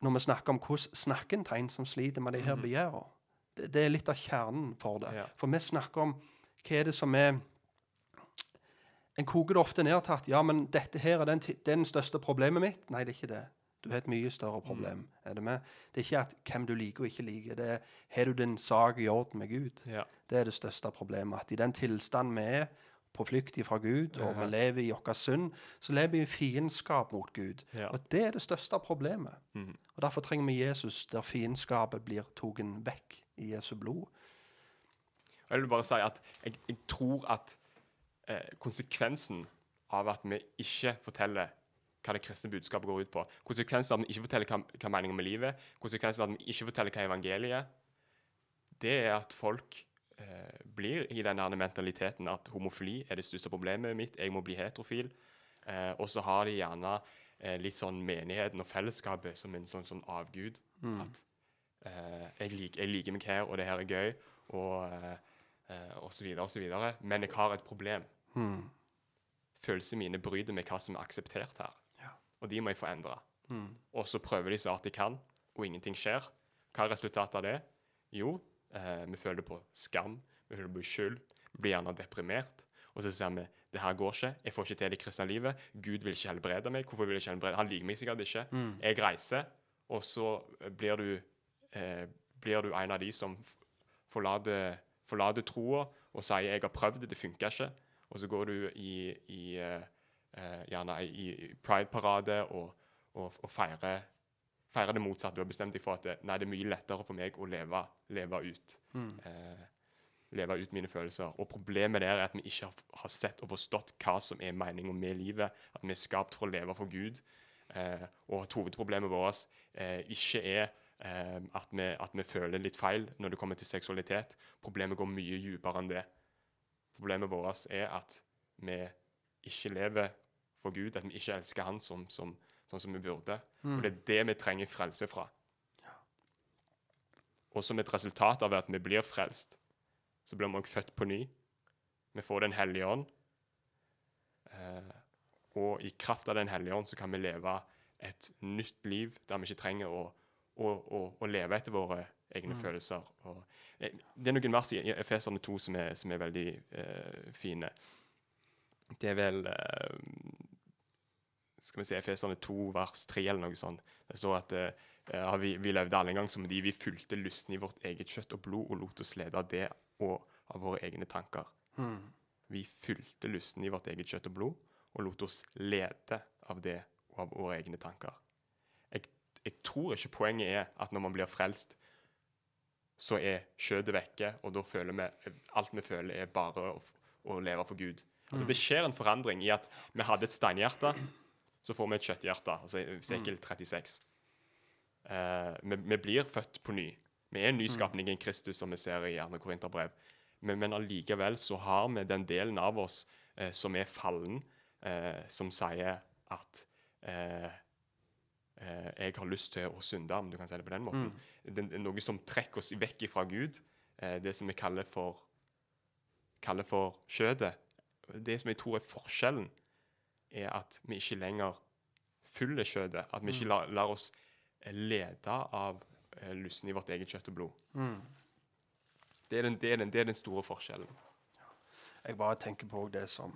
Når vi snakker om hvordan snakker en tegn som sliter med de her mhm. begjærene, det, det, er litt av kjernen for det. Ja. For vi snakker om hva er det som er En koker det ofte ned til at ja, men dette her er den, den største problemet mitt. Nei, det er ikke det. Du har et mye større problem. Mm. Er det med? Det er ikke at hvem du liker og ikke liker. Det er har du din sak i orden med Gud. Ja. Det er det største problemet. At i den tilstand vi er, på flukt fra Gud, og vi lever i vår synd, så lever vi i fiendskap mot Gud. Ja. Og det er det største problemet. Mm. Og Derfor trenger vi Jesus der fiendskapet blir tatt vekk i Jesu blod. Jeg vil bare si at jeg, jeg tror at eh, konsekvensen av at vi ikke forteller hva det kristne budskapet går ut på. Konsekvensen av at vi ikke forteller hva, hva meningen med livet, konsekvensen av at vi ikke forteller hva evangeliet er, det er at folk eh, blir i den mentaliteten at homofili er det største problemet mitt, jeg må bli heterofil. Eh, og så har de gjerne eh, litt sånn menigheten og fellesskapet som en sånn, sånn avgud. Mm. At eh, jeg, lik, jeg, liker meg her, og det her er gøy, og, eh, eh, og så videre og så videre. Men jeg har et problem. Mm. Følelsene mine bryter med hva som er akseptert her og de må jeg få endra. Mm. Og så prøver de så hardt de kan, og ingenting skjer. Hva er resultatet av det? Jo, eh, vi føler på skam, vi føler på skyld, vi blir gjerne deprimert. Og så sier vi det her går ikke, jeg får ikke til det kristne livet. Gud vil ikke helbrede meg. Hvorfor vil ikke helbrede? Han liker meg sikkert ikke. Mm. Jeg reiser, og så blir du, eh, blir du en av de som forlater, forlater troa og sier 'jeg har prøvd det, funker ikke', og så går du i, i eh, eh, gjerne i pride-parade og, og, og feire, feire, det motsatte. Du har bestemt deg for at det, nei, det er mye lettere for meg å leve, leve ut. Mm. Eh, leve ut mine følelser. Og problemet der er at vi ikke har, sett og forstått hva som er meningen med livet. At vi er skapt for å leve for Gud. Eh, og at hovedproblemet vårt eh, ikke er eh, at, vi, at, vi, føler litt feil når det kommer til seksualitet. Problemet går mye dypere enn det. Problemet vårt er at vi ikke lever for Gud, at vi ikke elsker Han som, som, sånn som vi burde. Mm. Og det er det vi trenger frelse fra. Og som et resultat av at vi blir frelst, så blir vi også født på ny. Vi får Den hellige ånd. Eh, og i kraft av Den hellige ånd så kan vi leve et nytt liv der vi ikke trenger å, å, å, å leve etter våre egne mm. følelser. Og, eh, det er noen vers i Efeserne 2 som er, som er veldig eh, fine. Det er vel eh, skal vi se, Efeserne 2 vers 3 eller noe sånt. Det står at eh, vi, vi, levde alle en gang som de vi fulgte lysten i vårt eget kjøtt og blod og lot oss lede av det og av våre egne tanker. Mm. Vi fulgte lysten i vårt eget kjøtt og blod og lot oss lede av det og av våre egne tanker. Jeg, jeg tror ikke poenget er at når man blir frelst, så er kjøttet vekke, og da føler vi alt vi føler, er bare å, å leve for Gud. Altså, mm. Det skjer en forandring i at vi hadde et steinhjerte så får vi et kjøtthjerte. Altså Sekel 36. Uh, vi, vi, blir født på ny. Vi er en nyskapning i Kristus, som vi ser i Gjerne Korinterbrev. Men, men allikevel så har vi den delen av oss uh, som er fallen, uh, som sier at jeg har lyst til å synde, om du kan si det på den måten. Mm. Det er noe som trekker oss vekk fra Gud. det som vi kaller for, kaller for kjødet. Det som jeg tror er forskjellen er at vi ikke lenger følger kjøttet. At vi ikke mm. lar, lar oss lede av eh, lysten i vårt eget kjøtt og blod. Mm. Det, er den, det, er den, det, er den, store forskjellen. Jeg bare tenker på det som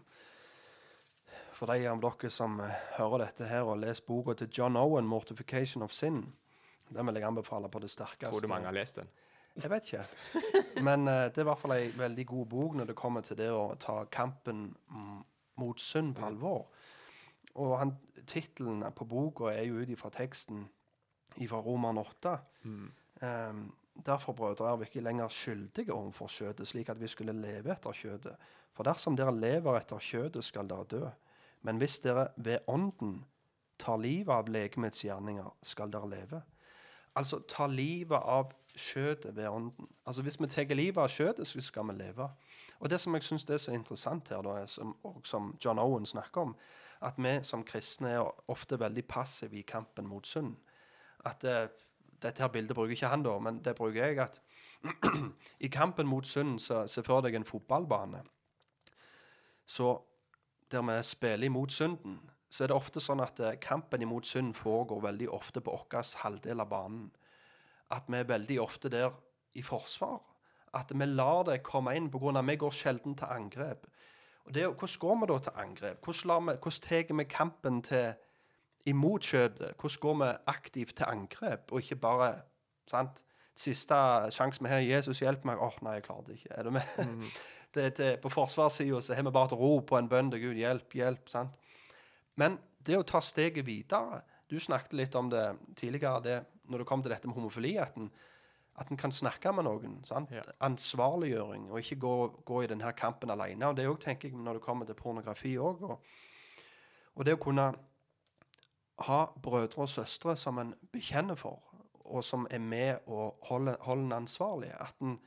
For de av dere som uh, hører dette her og leser boka til John Owen, 'Mortification of Sin', den vil jeg anbefale på det sterkeste. Tror du mange har lest den? Jeg vet ikke. Men uh, det er i hvert fall ei veldig god bok når det kommer til det å ta kampen mot synd på alvor. Og tittelen på boka er jo ut ifra teksten fra Roman 8. Mm. Um, derfor, brødre, er vi ikke lenger skyldige overfor kjøttet, slik at vi skulle leve etter kjøttet. For dersom dere lever etter kjøttet, skal dere dø. Men hvis dere ved ånden tar livet av legemets gjerninger, skal dere leve. Altså ta livet av kjøttet ved ånden. Altså Hvis vi tar livet av kjøttet, så skal vi leve. Og Det som jeg synes er så interessant her, da, som, som John Owen snakker om, at vi som kristne er ofte veldig passive i kampen mot synd. At det, Dette her bildet bruker ikke han, da, men det bruker jeg. at [CLEARS THROAT] I kampen mot synd så se for deg en fotballbane. Så der vi spiller imot synden, så er det ofte sånn at eh, kampen imot synd foregår veldig ofte på vår halvdel av banen. At vi er veldig ofte der i forsvar. At vi lar det komme inn pga. at vi går sjelden til angrep. Og det, Hvordan går vi da til angrep? Hvordan, tar vi kampen til imot kjøpet? Hvordan går vi aktivt til angrep, og ikke bare sant? Siste sjanse vi har, Jesus hjelp meg. Åh, oh, nei, jeg klarer det ikke. Er du med? Mm. [LAUGHS] det, det, på forsvarssida så har vi bare et rop på en bønn til Gud. Hjelp, hjelp. sant? Men det å ta steget videre Du snakket litt om det tidligere, det, når det kommer til dette med homofili. at en at en kan snakke med noen. Ja. Ansvarliggjøring, og ikke gå, gå, i denne kampen alene. Og det òg tenker jeg når det kommer til pornografi òg. Og, og, det å kunne ha brødre og søstre som en bekjenner for, og som er med og holder, holder en ansvarlig. At en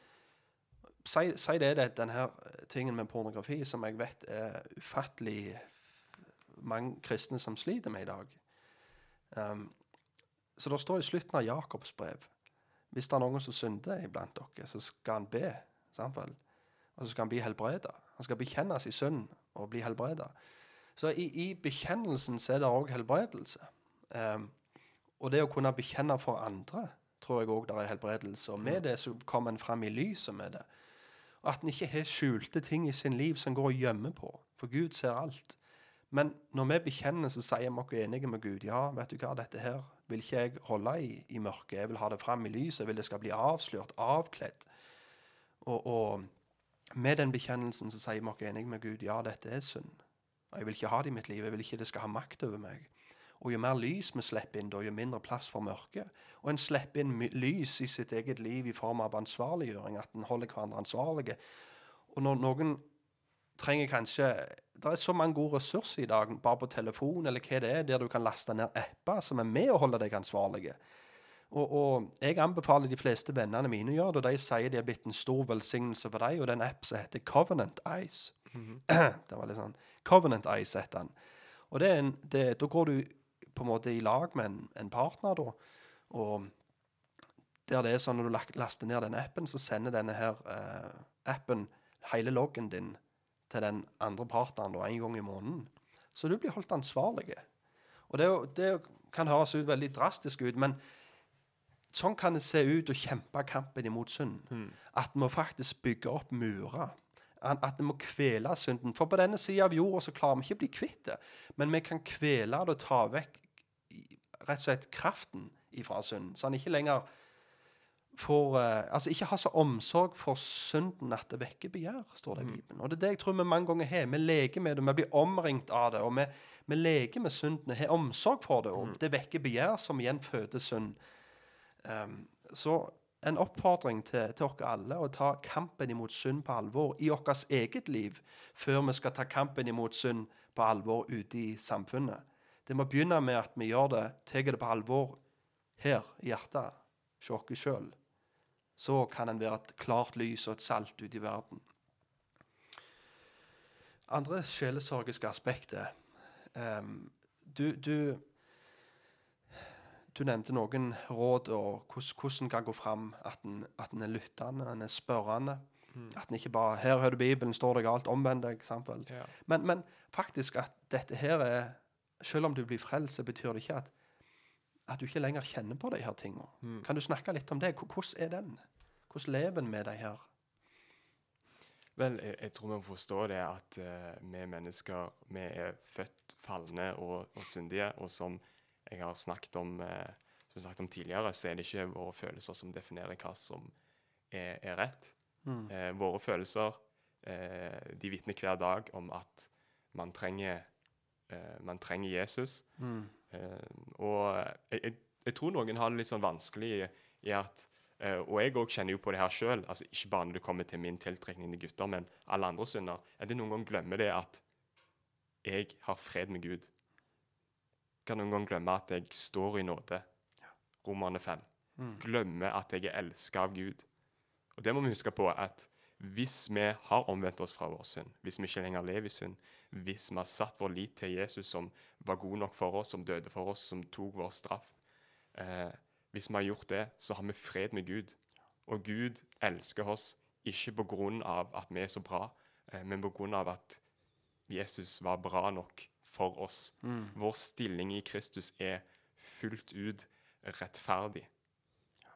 Si, si det er denne tingen med pornografi som jeg vet er ufattelig mange kristne som sliter med i dag. Um, så det står i slutten av Jakobs brev hvis det er noen som synder iblant dere, så skal han be. Samtidig. Og så skal han bli helbreda. Han skal bekjenne sin synd og bli helbreda. Så i, i, bekjennelsen så er det òg helbredelse. Um, og det å kunne bekjenne for andre tror jeg òg det er helbredelse. Og med det så kommer en fram i lyset med det. Og at en ikke har skjulte ting i sin liv som går og gjemmer på. For Gud ser alt. Men når vi bekjenner, så sier vi oss enige med Gud. Ja, vet du hva, dette her vil ikke jeg holde i, i mørket. Jeg vil ha det fram i lyset. Jeg vil det skal bli avslørt, avkledd. Og, og med den bekjennelsen så sier vi oss enige med Gud. Ja, dette er synd. Jeg vil ikke ha det i mitt liv. Jeg vil ikke det skal ha makt over meg. Og jo mer lys vi slipper inn, da, jo mindre plass for mørke. Og en slipper inn lys i sitt eget liv i form av ansvarliggjøring, at en holder hverandre ansvarlige. Og når noen trenger kanskje Det er så mange gode ressurser i dag, bare på telefon eller hva det er, der du kan laste ned apper som er med å holde deg ansvarlige. Og, og jeg anbefaler de fleste vennene mine å gjøre det, og de sier de er blitt en stor velsignelse for dem, og det er en app som heter Covenant Eyes. [CLEARS THROAT] det var litt sånn Covenant Eyes heter den. Og det er en, det, da går du på en måte i lag med en, en partner, da. Og der det er sånn når du laster ned den appen, så sender denne her eh, appen hele loggen din til den andre partneren da, en gang i måneden. Så du blir holdt ansvarlig. Og det, det kan høres ut veldig drastisk ut, men sånn kan det se ut å kjempe kampen imot synd. At vi faktisk bygge opp murer. At vi må kvele synden. For på denne sida av jorda så klarer vi ikke å bli kvitt det. Men vi kan kvele det og ta vekk rett og slett kraften ifra synden. Så han ikke lenger får eh, Altså ikke ha så omsorg for synden at det vekker begjær, står det i Bibelen. Og det er det jeg tror vi mange ganger har. Vi leker med det, vi blir omringt av det. Og vi, vi leker med synden, har omsorg for det, og det vekker begjær, som igjen føder synd. Um, så en oppfordring til, til oss alle å ta kampen imot synd på alvor i vårt eget liv, før vi skal ta kampen imot synd på alvor ute i samfunnet. Det må begynne med at vi gjør det, tar det på alvor her i hjertet, hos oss sjøl. Så kan en være et klart lys og et salt ute i verden. Andre sjelesorgiske aspekter um, du, du du nevnte noen råd og hvordan, en kan gå fram. At en, er lyttende, en er spørrende. At en ikke bare 'Her har du Bibelen, står det galt, omvend deg.' Ja. Men, men faktisk at dette her er Selv om du blir frelst, betyr det ikke at, at du ikke lenger kjenner på de her tingene. Kan du snakke litt om det? Hvordan er den? Hvordan lever en med de her? Vel, jeg, jeg tror vi må forstå det at uh, vi mennesker vi er født falne og, og syndige. Og som jeg har snakket om, uh, snakket om tidligere, så er det ikke våre følelser som definerer hva som er, er rett. Eh, våre følelser de vitner hver dag om at man trenger, eh, man trenger Jesus. Eh, og jeg, jeg, jeg tror noen har det litt sånn vanskelig i, i at eh, Og jeg òg kjenner jo på det her sjøl, altså ikke bare når det kommer til min tiltrekning til gutter, men alle andre synder. At jeg noen gang glemmer det at jeg har fred med Gud. Kan noen gang glemme at jeg står i nåde. Romerne 5. Glemme at jeg er elska av Gud. Og det må vi huske på at hvis vi har omvendt oss fra vår synd, hvis vi ikke lenger lever i synd, hvis vi har satt vår lit til Jesus, som var god nok for oss, som døde for oss, som tok vår straff eh, Hvis vi har gjort det, så har vi fred med Gud. Og Gud elsker oss ikke på grunn av at vi er så bra, eh, men på grunn av at Jesus var bra nok for oss. Vår stilling i Kristus er fullt ut rettferdig.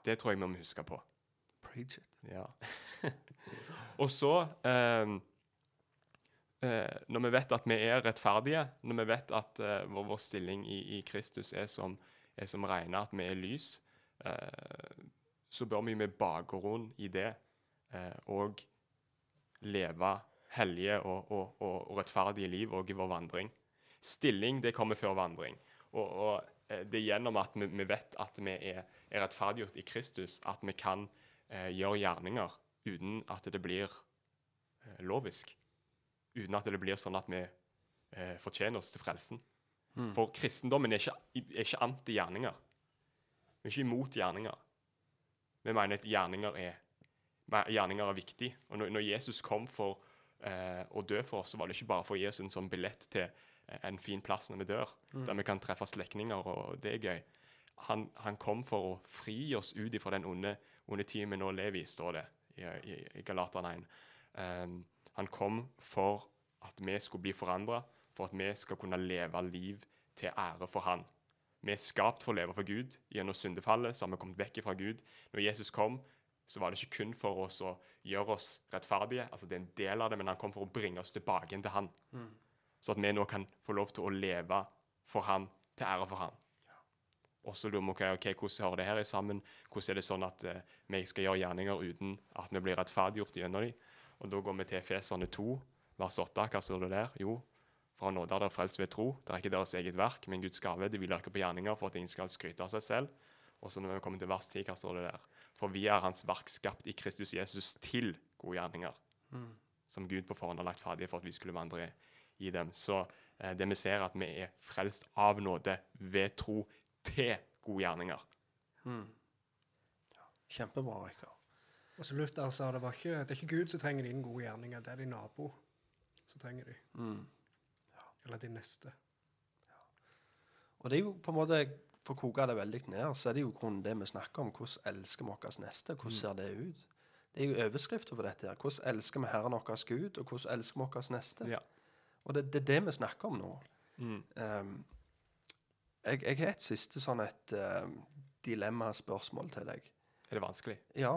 Det tror jeg vi må huske på. Preach it. Ja. [LAUGHS] og så eh, eh, Når vi vet at vi er rettferdige, når vi vet at eh, vår, vår stilling i, i Kristus er som, er som regner, at vi er lys, eh, så bør vi med bakgrunn i det eh, og leve hellige og, og, og, og rettferdige liv òg i vår vandring. Stilling det kommer før vandring. Og, eh, det er gjennom at vi, vi vet at vi er, er rettferdiggjort i Kristus, at vi kan eh, gjøre gjerninger uten at det blir eh, lovisk. Uten at det blir sånn at vi eh, fortjener oss til frelsen. For kristendommen er ikke, er ikke anti-gjerninger. Vi er ikke imot gjerninger. Vi mener at gjerninger er, gjerninger er viktig. Og når, når Jesus kom for eh, å dø for oss, så var det ikke bare for å gi oss en sånn billett til eh, en fin plass når vi dør, der vi kan treffe slektninger, og det er gøy. Han, han kom for å fri oss ut ifra den onde, onde tiden vi nå lever i, står det i, i, Galaterne 1. Um, han kom for at vi skulle bli forandra, for at vi skal kunne leve liv til ære for Han. Vi er skapt for å leve for Gud. Gjennom syndefallet så har vi kommet vekk fra Gud. Når Jesus kom, så var det ikke kun for oss å gjøre oss rettferdige, altså det er en del av det, men han kom for å bringe oss tilbake igjen til Han. Så at vi nå kan få lov til å leve for Han, til ære for Han. Og så lurer vi ok, ok, hvordan hører det her sammen? Hvordan er det sånn at eh, vi skal gjøre gjerninger uten at vi blir rettferdiggjort gjennom dem? Og da går vi til Efeserne 2, vers 8. Hva står det der? Jo, Fra nåde er dere frelst ved tro. Det er ikke deres eget verk, men Guds gave. Det hviler ikke på gjerninger for at ingen skal skryte av seg selv. Og så når vi kommer til vers 10, hva står det der? For vi er Hans verk skapt i Kristus Jesus til gode gjerninger. Som Gud på forhånd har lagt ferdig for at vi skulle vandre i dem. Så eh, det vi ser, er at vi er frelst av nåde ved tro til gode gjerninger. Kjempebra, Rikard. Og så Luther sa det var ikke, det er ikke Gud som trenger dine gode gjerninger, det er din nabo som trenger de. Mm. Eller din neste. Og det er jo på en måte, For å koke det veldig ned, så er det jo grunnen det vi snakker om. Hvordan elsker vi vår neste? Hvordan ser det ut? Det er jo overskriften for dette. her. Hvordan elsker vi Herren vår Gud, og hvordan elsker vi vår neste? Ja. Og det, det er det vi snakker om nå. Mm. Ehm, jeg, jeg har et siste sånn et uh, dilemmaspørsmål til deg. Er det vanskelig? Ja.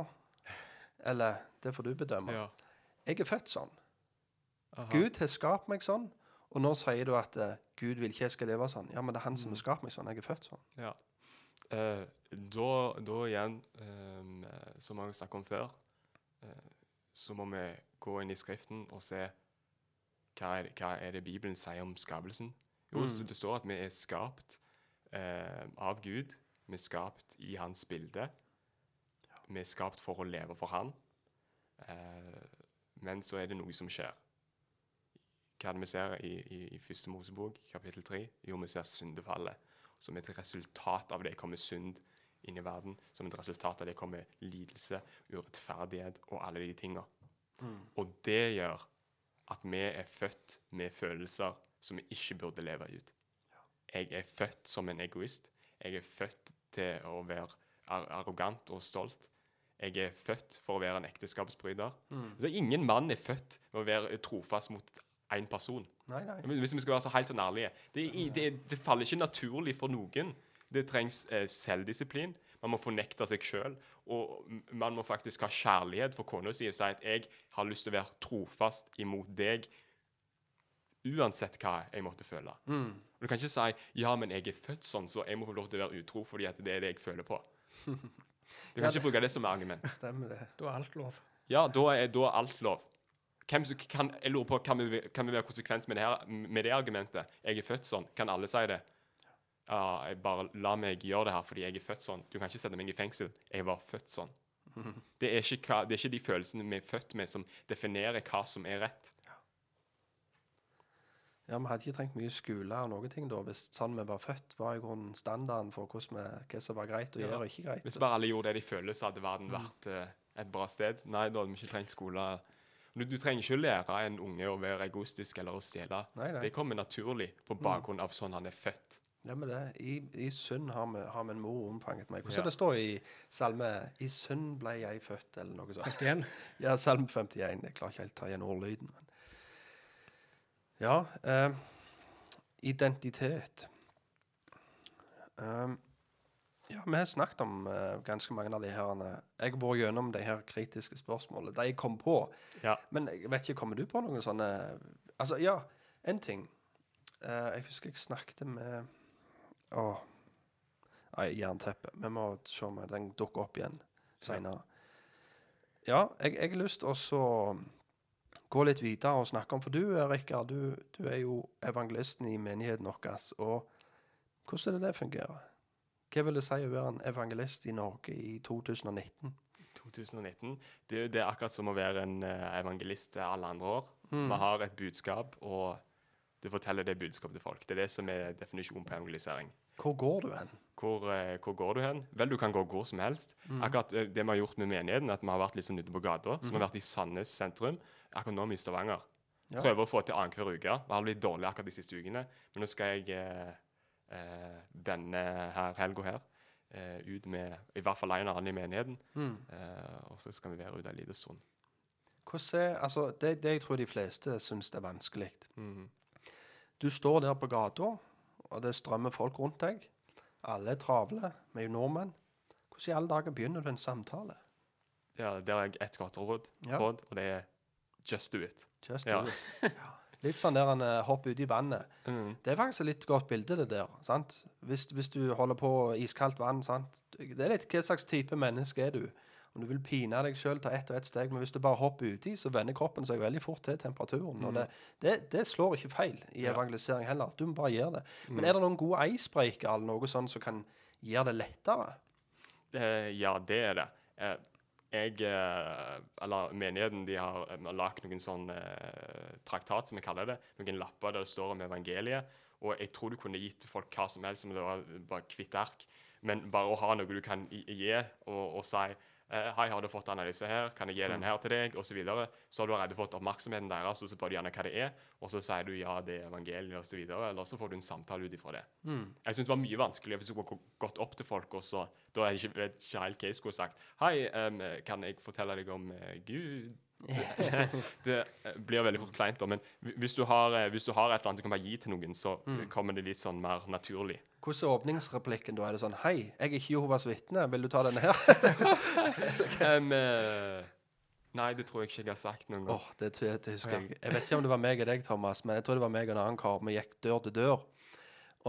Eller det får du bedømme. Ja. Jeg er født sånn. Aha. Gud har skapt meg sånn. Og nå sier du at uh, Gud vil ikke jeg skal leve sånn. Ja, men det er han som har skapt meg sånn. Jeg er født sånn. Ja. Uh, da, da igjen, um, som som jeg snakket om før, uh, så må vi gå inn i Skriften og se hva er, hva er det Bibelen sier om skapelsen. Jo, så det står at vi er skapt eh, av Gud. Vi er skapt i hans bilde. Vi er skapt for å leve for han. Eh, men så er det noe som skjer. Hva er det vi ser i, i, i første Mosebok, kapittel 3? Jo, vi ser syndefallet. Som et resultat av det kommer synd inn i verden. Som et resultat av det kommer lidelse, urettferdighet og alle de tinga. Og det gjør at vi er født med følelser som vi ikke burde leve ut. Jeg er født som en egoist. Jeg er født til å være ar arrogant og stolt. Jeg er født for å være en ekteskapsbryter. Så ingen mann er født med å være trofast mot én person. Nei, nei. Hvis vi skal være så helt sånn ærlige. Det, det, det faller ikke naturlig for noen. Det trengs eh, selvdisiplin. Man må fornekte seg sjøl. Og man må faktisk ha kjærlighet for kona si og si at 'jeg har lyst til å være trofast imot deg', uansett hva jeg måtte føle. Og Du kan ikke si 'ja, men jeg er født sånn, så jeg må få lov til å være utro fordi at det er det jeg føler på'. [LAUGHS] Du kan ikke bruke det som argument. Stemmer det. Da er alt lov. Ja, da er, da er alt lov. Hvem som kan, jeg lurer på, kan vi, kan vi være konsekvent med det, her, med det argumentet? Jeg er født sånn. Kan alle si det? Uh, jeg bare la meg gjøre det her fordi jeg er født sånn. Du kan ikke sette meg i fengsel. Jeg var født sånn. [LAUGHS] Det er ikke, hva, det er ikke de følelsene vi er født med, som definerer hva som er rett. Ja, Vi hadde ikke trengt mye skole og noe ting da, hvis sånn vi var født, var i grunnen standarden for vi, hva som var greit å gjøre og ikke greit. Hvis bare alle gjorde det de føler, så hadde verden vært eh, et bra sted. Nei, da hadde vi ikke trengt skole. Du, du trenger ikke lære en unge å være egoistisk eller å stjele. Nei, nei. Det kommer naturlig på bakgrunn av sånn han er født. Ja, men det, I, i synd har, har min mor omfanget meg. Hvordan Ja. det står i salme 'I synd ble jeg født', eller noe sånt. 51. [LAUGHS] Ja, salme 51. Jeg klarer ikke helt å ta igjen ordlyden. Men. Ja eh, Identitet. Um, ja, vi har snakket om eh, ganske mange av de her Jeg har vært gjennom de her kritiske spørsmålene. De jeg kom på. Ja. Men jeg vet ikke, kommer du på noen sånne Altså, ja, en ting. Eh, jeg husker jeg snakket med Å Nei, jernteppe. Vi må se om den dukker opp igjen seinere. Ja, jeg, jeg har lyst til å så gå litt videre og snakke om For du, Rikard, du, du er jo evangelisten i menigheten vår. Og hvordan er det det fungerer? Hva vil det si å være en evangelist i Norge i 2019? 2019. Det, det er akkurat som å være en eh, evangelist alle andre år. Vi har et budskap, og du forteller det budskapet til folk. Det er det som er definisjonen på evangelisering. Hvor går du hen? Hvor, eh, hvor går du hen? Vel, du kan gå hvor som helst. Akkurat eh, Det vi har gjort med menigheten, at vi har vært sånn ute på gata. Så vi har vært i Sandnes sentrum. Akkurat nå er vi i Stavanger. Ja. Prøver å få til annenhver uke. Det har blitt dårlig akkurat de siste ukene. Men nå skal jeg eh, eh, denne her helga her eh, ut med i hvert fall en annen i menigheten. Eh, og så skal vi være ute en liten stund. Hvordan altså, det, det jeg tror de fleste syns er vanskelig. Mm. Du står der på gata, og det strømmer folk rundt deg. Alle er travle. Vi er jo nordmenn. Hvordan i alle dager begynner du en samtale? Ja, der har jeg ett godt råd, Ja. råd, og det er just do it. Just Ja. do it. Ja. Litt sånn der han eh, hopper uti vannet. Mm. Det er faktisk et litt godt bilde, det der. sant? Hvis, hvis du holder på iskaldt vann, sant? Det er litt hva slags type menneske er du? Om du vil pine deg sjøl, ta ett og ett steg, men hvis du bare hopper uti, så vender kroppen seg veldig fort til temperaturen. Og det, det, det slår ikke feil i Ja. evangelisering heller. Du må bare gjøre det. Men er det noen gode icebreaker eller noe sånt som kan gjøre det lettere? Eh, ja, det er det. Eh, jeg, eh, eller Menigheten de har eh, lagd noen sånn eh, traktat, som vi kaller det. Noen lapper der det står om evangeliet. Og jeg tror du kunne gitt folk hva som helst, om det var bare kvitt ark. Men bare å ha noe du kan gi, og, og si Hei, har du fått disse her? Kan jeg gi den her til deg? Og så videre. Så har du allerede fått oppmerksomheten deres, og så spør du gjerne hva det er. Og så sier du ja, det er evangeliet, og så videre. Eller så får du en samtale ut ifra det. Jeg syns det var mye vanskeligere hvis du skulle gå- gått opp til folk, og så Da er jeg ikke, ikke helt hva jeg skulle sagt. Hei, um, kan jeg fortelle deg om uh, Gud? Det eh, blir veldig fort kleint, da. Men hvis du, har, eh, hvis du har et eller annet du kan bare gi til noen, så mm. kommer det litt sånn mer naturlig. Hvordan er åpningsreplikken da? Er det sånn Hei, jeg er ikke Jehovas vitne, vil du ta denne her? [LAUGHS] Eh, nei, det tror jeg ikke jeg har sagt noen gang. Åh, det, tror jeg, det husker jeg. Jeg vet ikke om det var meg og deg, Thomas, men jeg tror det var meg og en annen kar. Vi gikk dør til dør.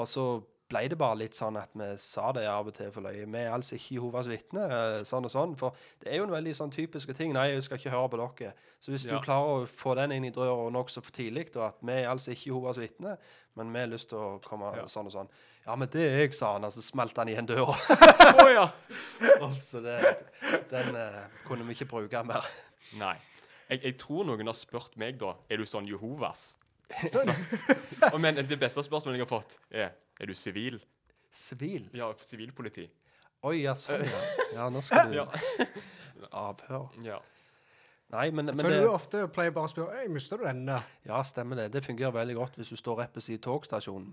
Og så ble det bare litt sånn at vi sa det av og til for løye. Vi er altså ikke Jehovas vitne, eh, sånn og sånn. For det er jo en veldig sånn typiske ting. Nei, jeg skal ikke høre på dere. Så hvis Ja. du klarer å få den inn i døra nokså tidlig, og at vi er altså ikke Jehovas vitner, men vi har lyst til å komme Ja. sånn og sånn. Ja, men det er jeg, sa han, og så smelte han igjen døra. [LAUGHS] oh, ja! [LAUGHS] så det, den eh, kunne vi ikke bruke mer. Nei. Jeg, jeg tror noen har spurt meg da Er du sånn Jehovas. Så, og men det beste spørsmålet jeg har fått, er Er du sivil? Sivil? Ja, sivilpoliti. Oi, ja, sånn, ja. Ja, nå skal du Ja. avhør. ja. Nei, men, men det du ofte pleier bare å spørre Ei, mister du denne? Ja, stemmer det. Det fungerer veldig godt hvis du står rett ved siden av togstasjonen.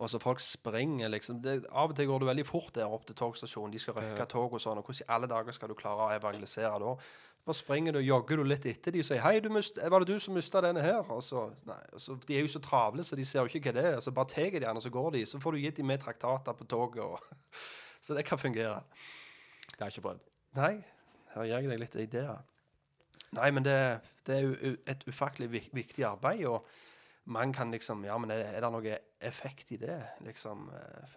Og så folk springer, liksom. Det, av og til går det veldig fort der opp til togstasjonen. De skal røkke Ja. tog og sånn. Og hvordan i alle dager skal du klare å evangelisere da? Bare springer du og jogger du litt etter de og sier 'Hei, du mist, var det du som mista denne her?' Og så, nei, og så, de er jo så travle, så de ser jo ikke hva det er. Så bare tar de den, og så går de. Så får du gitt dem med traktater på toget. Og, [LAUGHS] så det kan fungere. Det har jeg ikke prøvd. Nei, her gir jeg deg litt ideer. Nei, men det, det er jo et ufattelig viktig arbeid, og man kan liksom Ja, men er, det noe effekt i det? Liksom,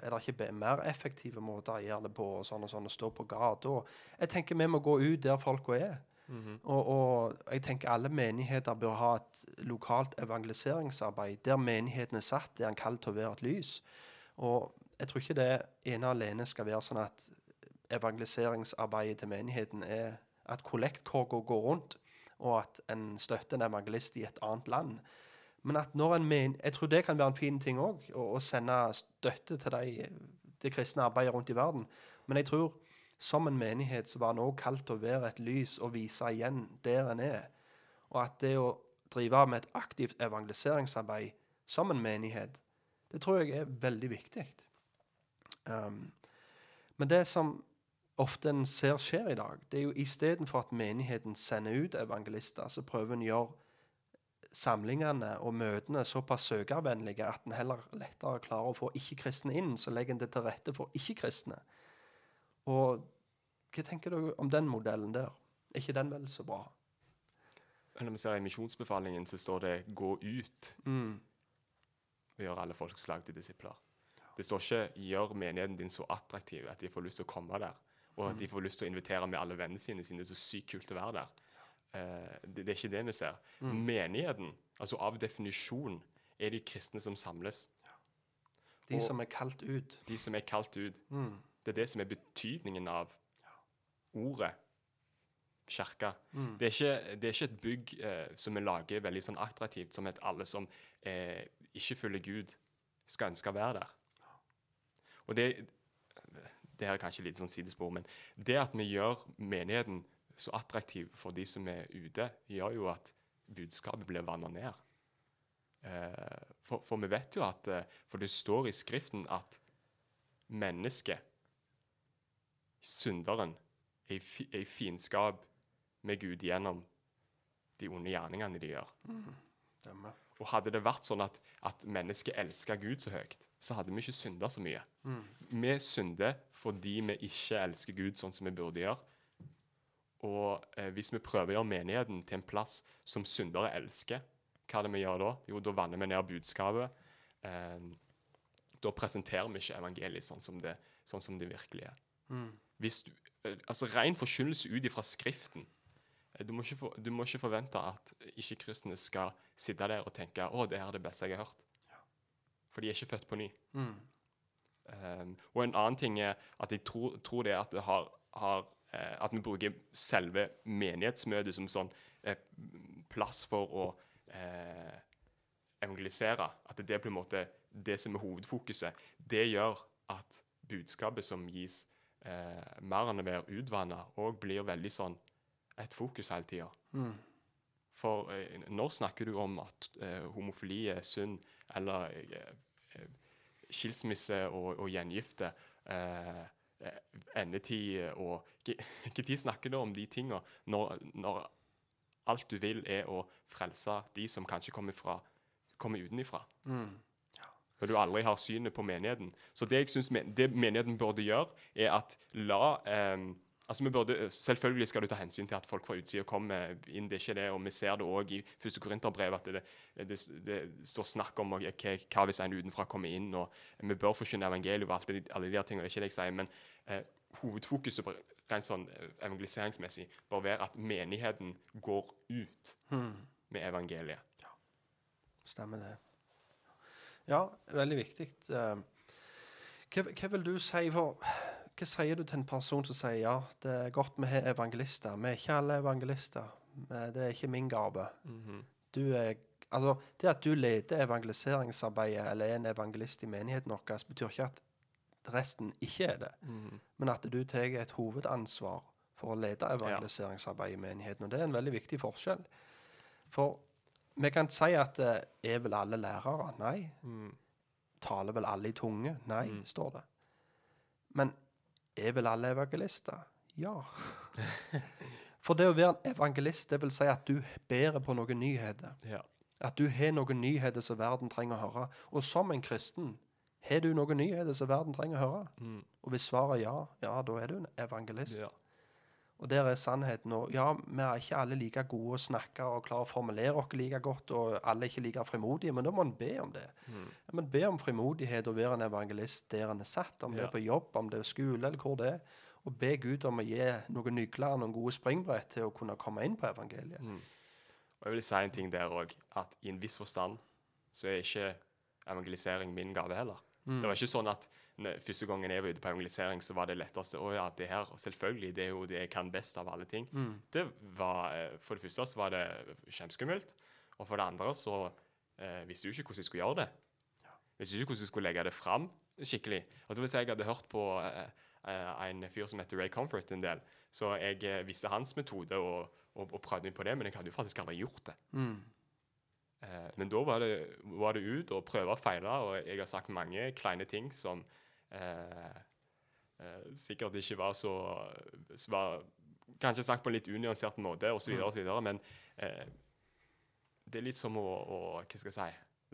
er det ikke mer effektive måter å gjøre det på, og sånn og sånn, og stå på gata? Jeg tenker vi må gå ut der folka er. Og, og jeg tenker alle menigheter bør ha et lokalt evangeliseringsarbeid, der menigheten er satt, der en kalt til å være et lys. Og jeg tror ikke det ene alene skal være sånn at evangeliseringsarbeidet til menigheten er at kollektkorga går rundt, og at en støtter en evangelist i et annet land. Men at når en men Jeg tror det kan være en fin ting òg, å, å sende støtte til de, det kristne arbeidet rundt i verden. Men jeg tror som en menighet så var en òg kalt til å være et lys og vise igjen der en er. Og at det å drive med et aktivt evangeliseringsarbeid som en menighet, det tror jeg er veldig viktig. Um, men det som ofte en ser skjer i dag, det er jo istedenfor at menigheten sender ut evangelister, så prøver en å gjøre samlingene og møtene såpass søkervennlige at en heller lettere klarer å få ikke-kristne inn. Så legger en det til rette for ikke-kristne. Og hva tenker du om den modellen der? Er ikke den vel så bra? Når vi ser i misjonsbefalingen, så står det 'gå ut' Mm. og gjøre alle folkeslag til disipler. Det står ikke 'gjør menigheten din så attraktiv at de får lyst til å komme der', og at de får lyst til å invitere med alle vennene sine, siden det er så sykt kult å være der. Eh, det, det er ikke det vi ser. Menigheten, altså av definisjon, er de kristne som samles. De Og- som er kalt ut. De som er kalt ut. Mm. Det er det som er betydningen av ordet kirke. Mm. Det, det er ikke et bygg eh, som vi lager veldig sånn attraktivt, som at alle som eh, ikke følger Gud, skal ønske å være der. Og det, det her er kanskje litt sånn sidespor, men det at vi gjør menigheten så attraktiv for de som er ute, gjør jo at budskapet blir vanna ned. Eh, for, for vi vet jo at eh, For det står i Skriften at mennesket, synderen, er i, i fiendskap med Gud gjennom de onde gjerningene de gjør. Mm. Og hadde det vært sånn at, at mennesket elska Gud så høyt, så hadde vi ikke synda så mye. Vi synder fordi vi ikke elsker Gud sånn som vi burde gjøre. Og eh, hvis vi prøver å gjøre menigheten til en plass som syndere elsker, hva er det vi gjør da? Jo, da vanner vi ned budskapet. Eh, da presenterer vi ikke evangeliet sånn som det, sånn som det virkelig er. Hvis du, eh, altså ren forkynnelse ut ifra Skriften. Eh, Du må, ikke for, du må ikke forvente at ikke-kristne skal sitte der og tenke å, det her er det beste jeg har hørt. For de er ikke født på ny. Mm. Um, og en annen ting er at jeg tror, tror det at det har, har eh, At vi bruker selve menighetsmøtet som sånn eh, plass for å eh, evangelisere. At det er på en måte det som er hovedfokuset. Det gjør at budskapet som gis eh, mer enn å være utvanna, òg blir veldig sånn et fokus hele tida. Mm. For eh, når snakker du om at eh, homofili er synd, eller eh, eh, skilsmisse og, og gjengifte, eh, endetid og Når [LAUGHS] snakker du om de tinga? Når, når alt du vil, er å frelse de som kanskje kommer, fra, kommer utenifra? Mm. Når du aldri har synet på menigheten. Så det jeg synes men, det menigheten burde gjøre, er at la eh, Altså vi burde, Selvfølgelig skal du ta hensyn til at folk fra utsida kommer inn. det er ikke det, og Vi ser det òg i første Korinterbrev at det, det, det, står snakk om okay, hva, hvis en utenfra kommer inn. og Vi bør forkynne evangeliet og alt det, alle de tingene. det er ikke det jeg sier, Men eh, hovedfokuset på, rent sånn eh, evangeliseringsmessig bør være at menigheten går ut hmm. med evangeliet. Stemmer det. Ja, veldig viktig. Eh, Hva, hva vil du si for Hva sier du til en person som sier ja, det er godt vi har evangelister. Vi er ikke alle evangelister. Det er ikke min gave. Du er, altså, det at du leder evangeliseringsarbeidet eller er en evangelist i menigheten vår, betyr ikke at resten ikke er det. Men at du tar et hovedansvar for å lede evangeliseringsarbeidet i menigheten. Og det er en veldig viktig forskjell. For vi kan si at eh, er vel alle lærere? Nei. Taler vel alle i tunge? Nei, står det. Men er vel alle evangelister? Ja. [LAUGHS] For det å være en evangelist, det vil si at du bærer på noen nyheter. Ja. At du har noen nyheter som verden trenger å høre. Og som en kristen, har du noen nyheter som verden trenger å høre? Og hvis svaret er ja, ja, da er du en evangelist. Ja. Og der er sannheten. Og ja, vi er ikke alle like gode å snakke og klare å formulere oss like godt, og alle er ikke like frimodige, men da må en be om det. Men be om frimodighet og være en evangelist der en er satt, om det er på jobb, om det er skole, eller hvor det er. Og be Gud om å gi noen nykler og noen gode springbrett til å kunne komme inn på evangeliet. Og jeg vil si en ting der òg, at i en viss forstand så er ikke evangelisering min gave heller. Det var ikke sånn at ne, første gangen jeg var ute på evangelisering, så var det letteste å ja, det her, selvfølgelig, det er jo det jeg kan best av alle ting. Det var, eh, For det første så var det kjempeskummelt, og for det andre så eh, visste jeg jo ikke hvordan jeg skulle gjøre det. Visste ikke hvordan jeg skulle legge det fram skikkelig. Og det vil si jeg hadde hørt på eh, eh, en fyr som heter Ray Comfort en del, så jeg eh, visste hans metode og, og, og prøvde meg på det, men jeg hadde jo faktisk aldri gjort det. Eh, men da var det, var det ut og prøve og feile, og jeg har sagt mange kleine ting som eh, eh, sikkert ikke var så var Kanskje sagt på en litt unyansert måte, osv., osv., men eh, det er litt som å, å hva skal jeg si,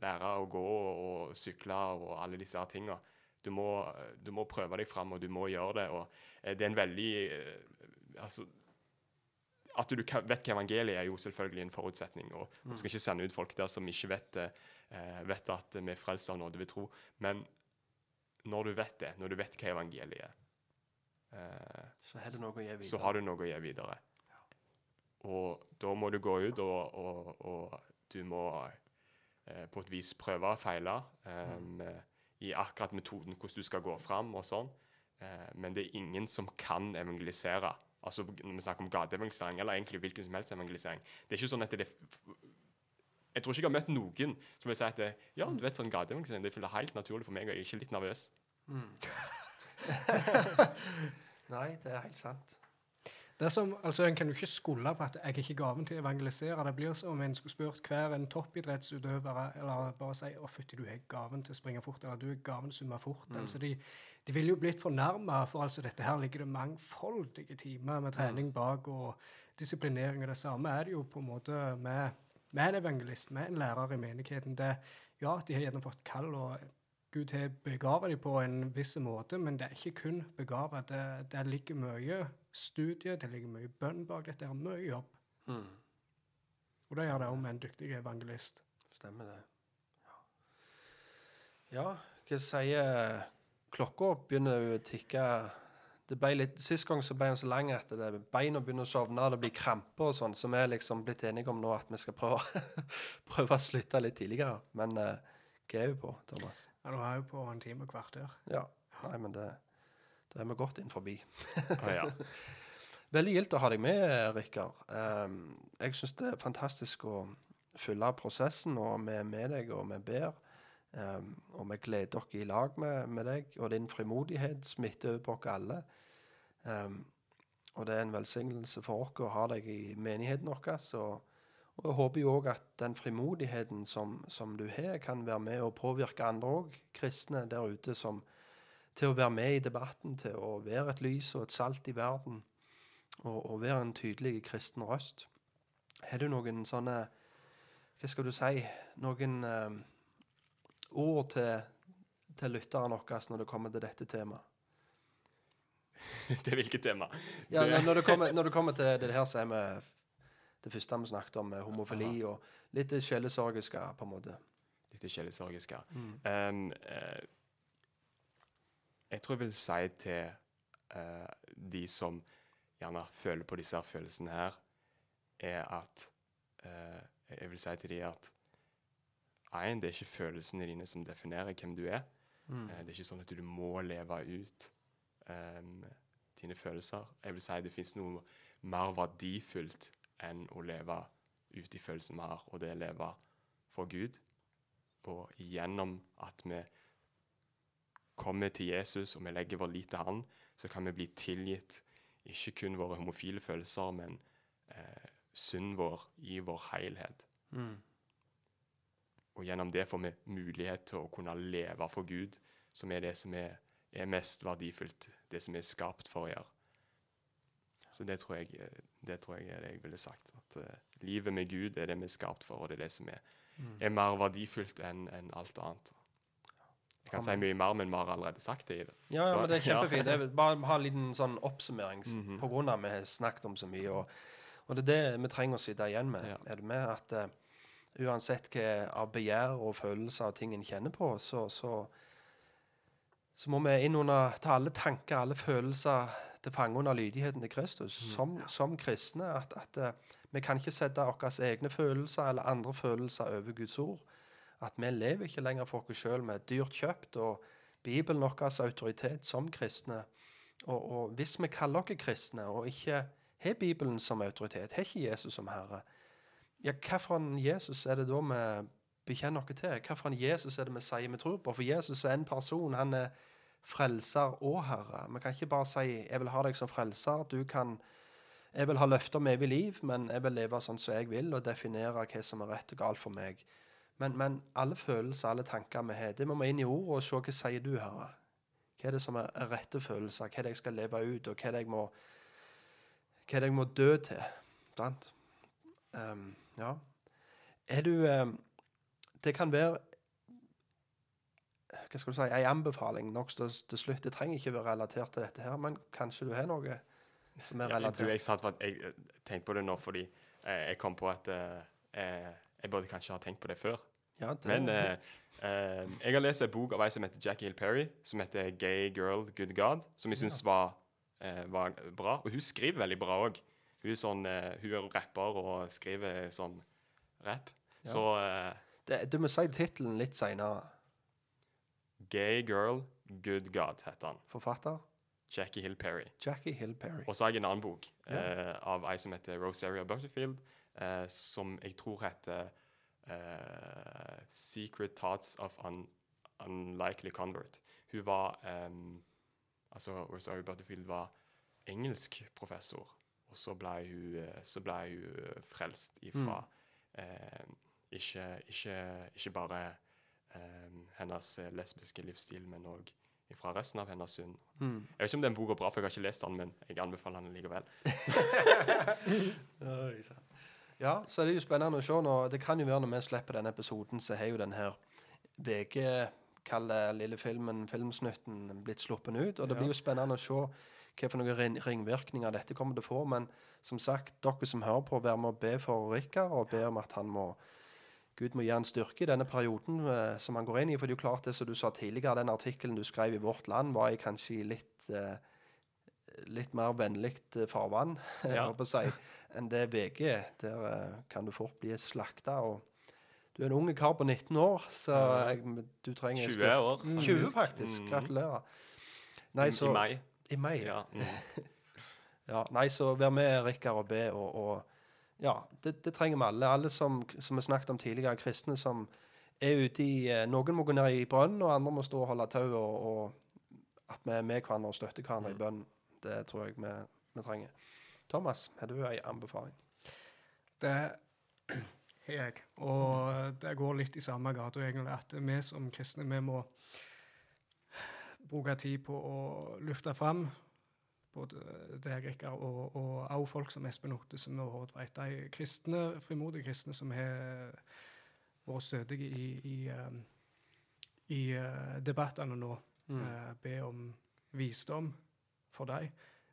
lære å gå og sykle og alle disse her tinga. Du må, du må prøve deg fram, og du må gjøre det. og eh, Det er en veldig eh, altså, at du vet hva evangeliet er, jo selvfølgelig en forutsetning. og Man skal ikke sende ut folk der som ikke vet, eh, vet at vi er frelst av nåde ved tro. Men når du vet det, når du vet hva evangeliet er, eh, Så har du noe å gi videre. så har du noe å gi videre. Og da må du gå ut, og, og, og du må eh, på et vis prøve og feile eh, i akkurat metoden hvordan du skal gå fram og sånn. Eh, men det er ingen som kan evangelisere. Altså Når vi snakker om gateevangelisering, eller egentlig hvilken som helst evangelisering. Det er ikke sånn at det Jeg tror ikke jeg har møtt noen som vil si at det, ja, du vet sånn gateevangelisering det føles helt naturlig for meg, og jeg er ikke litt nervøs. [LAUGHS] [LAUGHS] Nei, det er helt sant. Det er som, altså En kan jo ikke skulde på at jeg er ikke gaven til å evangelisere. Det blir som om en skulle spurt hver en toppidrettsutøver eller bare si å fytti, du er gaven til å springe fort, eller du er gaven til å summe fort. Altså de, de ville jo blitt fornærma, for altså dette her ligger det mangfoldige timer med trening bak og disiplinering. Og det samme er det jo på en måte med, med en evangelist, med en lærer i menigheten. Det, ja, de har gjennomført kall, og Gud har begava dem på en viss måte, men det er ikke kun begava. Det, det ligger mye studie, det ligger mye bønn bak dette. Det er mye jobb. Og det gjør det òg med en dyktig evangelist. Stemmer det. Ja, ja hva sier Klokka begynner å tikke det ble litt, Sist gang så ble den så lang at det, beina begynner å sovne, det blir kramper og sånn, så vi er liksom blitt enige om nå at vi skal prøve, [LAUGHS] prøve å slutte litt tidligere. Men uh, hva er vi på, Thomas? Ja, du er jo på en time og kvarter. Ja. Nei, men det, det er vi godt inn forbi. ah, ja. [LAUGHS] Veldig gildt å ha deg med, Rikard. Um, jeg syns det er fantastisk å følge prosessen, og vi er med deg, og vi ber. Um, og vi gleder oss i lag med, med deg, og din frimodighet smitter over på oss alle. Um, og det er en velsignelse for oss å ha deg i menigheten vår. Og, jeg håper jo òg at den frimodigheten som, som du har, kan være med og påvirke andre òg, kristne der ute, som, til å være med i debatten, til å være et lys og et salt i verden og, og være en tydelig kristen røst. Har du noen sånne Hva skal du si? Noen eh, ord til, til lytteren vår når det kommer til dette temaet? [LAUGHS] Til hvilket tema? Ja, når, det kommer, når det kommer til det her, så er vi det første vi snakket om, homofili homofili og litt sjelesorgiske, på en måte. Litt sjelesorgiske. Mm. Um, uh, jeg tror jeg vil si til uh, de som gjerne føler på disse følelsene her, er at uh, Jeg vil si til de at en, det er ikke følelsene dine som definerer hvem du er. Mm. Eh, det er ikke sånn at du må leve ut um, dine følelser. Jeg vil si det fins noe mer verdifullt enn å leve ut de følelsene vi har, og det å leve for Gud. Og gjennom at vi kommer til Jesus og vi legger vår lit til Han, så kan vi bli tilgitt ikke kun våre homofile følelser, men eh, synden vår i vår helhet. Mm. Og gjennom det får vi mulighet til å kunne leve for Gud, som er det som er, er mest verdifullt, det som er skapt for å gjøre. Så det tror jeg, det tror jeg er det jeg ville sagt. At uh, livet med Gud er det vi er skapt for, og det er det som er, er mer verdifullt enn en alt annet. Jeg kan si mye mer, men vi har allerede sagt det i det. Ja, ja, men det er [LAUGHS] kjempefint. Jeg vil bare ha en liten sånn oppsummering mm -hmm. på grunn av at vi har snakket om så mye. Og, og det er det vi trenger å sitte igjen med. Ja. Er du med? At uh, uansett hva av begjær og følelser og ting en kjenner på, så, så, så må vi inn under ta alle tanker, alle følelser til fange under lydigheten til Kristus. Som, som kristne. At, at eh, vi kan ikke sette våre egne følelser eller andre følelser over Guds ord. At vi lever ikke lenger for oss sjøl med dyrt kjøpt. og Bibelen vår autoritet som kristne. Og, og hvis vi kaller oss kristne og ikke har Bibelen som autoritet, har ikke Jesus som Herre, ja, hvilken Jesus er det da vi bekjenner oss til? Hvilken Jesus er det vi sier vi tror på? For Jesus er en person. Han er frelser og Herre. Vi kan ikke bare si 'Jeg vil ha deg som frelser'. Du kan jeg vil ha løfter om evig liv, men jeg vil leve sånn som jeg vil, og definere hva som er rett og galt for meg. Men, men alle følelser, alle tanker vi har, det må vi inn i ordet og se hva sier du, Herre. Hva er det som er rette følelser? Hva er det jeg skal leve ut, og hva er det jeg må, hva er det jeg må dø til? Sant? Um, ja. Er du um, Det kan være hva skal du si, en anbefaling nok til, til slutt. Det trenger ikke være relatert til dette her, men kanskje du har noe som er Ja, jeg, du, relatert? jeg, satt jeg eh, tenkte på det nå fordi eh, jeg kom på at eh, eh, jeg burde kanskje ha tenkt på det før. Ja, det, Men eh, eh, jeg har lest en bok av ei som heter Jackie Hill Perry, som heter 'Gay Girl, Good God', som jeg syns var, var bra. Og hun skriver veldig bra òg. Hun, sånn, hun er rapper og skriver sånn rap. Så eh, det, du må si tittelen litt seinere. 'Gay Girl, Good God' heter han. Forfatter Jackie Hill Perry. Jackie Hill Perry. Og så har jeg en annen bok yeah. eh, av ei som heter Rosaria Butterfield, eh, som jeg tror heter eh, 'Secret Thoughts of Un Unlikely Convert'. Hun var Altså, Rosaria Butterfield var engelsk professor, og så ble hun, eh, så ble hun frelst ifra eh, ikke, ikke, ikke bare hennes eh, lesbiske livsstil, men òg fra resten av hennes synd. Mm. Jeg vet ikke om den boka er bra, for jeg har ikke lest den, men jeg anbefaler den likevel. [LAUGHS] Ja, så er det jo spennende å se nå. Det kan jo være når vi slipper denne episoden, så har jo den her VG Kall det lille filmen, filmsnutten, blitt sluppet ut. Og det blir jo spennende å se hva for noen ring- ringvirkninger dette kommer til å få. Men som sagt, dere som hører på, vær med å be for Rikard, og be om at han må Gud må gi han styrke i denne perioden eh, som han går inn i. For det er jo klart det som du sa tidligere, den artikkelen du skrev i Vårt Land, var i kanskje i litt eh, litt mer vennlig eh, farvann [LAUGHS] Ja. si, enn det VG. Der eh, kan du fort bli slakta. Du er en ung kar på 19 år, så jeg, du trenger 20 stø- år. 20 faktisk. Mm. Gratulerer. Nei, så, I mai. I mai. Ja. Mm. [LAUGHS] Ja, nei, så vær med, Rikard, og be. Og, og ja, det, det trenger vi alle. Alle som, som vi snakket om tidligere, kristne som er ute i eh, Noen må gå ned i brønnen, og andre må stå og holde tau. Og, og at vi er med hverandre og støtter hverandre i bønn. Det tror jeg vi, vi trenger. Thomas, har du ei anbefaling? Det har jeg. Og det går litt i samme gata, egentlig. At vi som kristne vi må bruke tid på å lufte fram både deg, Rikard, og, og også folk som Espen Ottesen og Hård Tveit. De kristne, frimodige kristne som har vært stødige i, i, um, i uh, debattene nå. Mm. be om visdom for dem.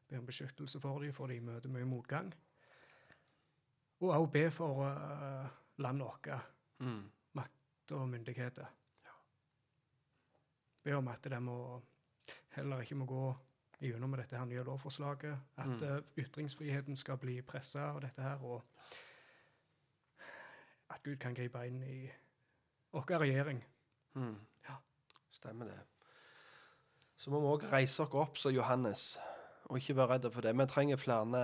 Be om beskyttelse for dem, for de møter mye motgang. Og også be for uh, landet vårt, Mm. makt og myndigheter. Be om at de må heller ikke må gå gjennom dette her nye lovforslaget. At Mm. eh, ytringsfriheten skal bli pressa av dette her, og at Gud kan gripe inn i vår regjering. Mm. Ja. Stemmer det. Så må vi òg reise oss opp som Johannes, og ikke være redde for det. Vi trenger flere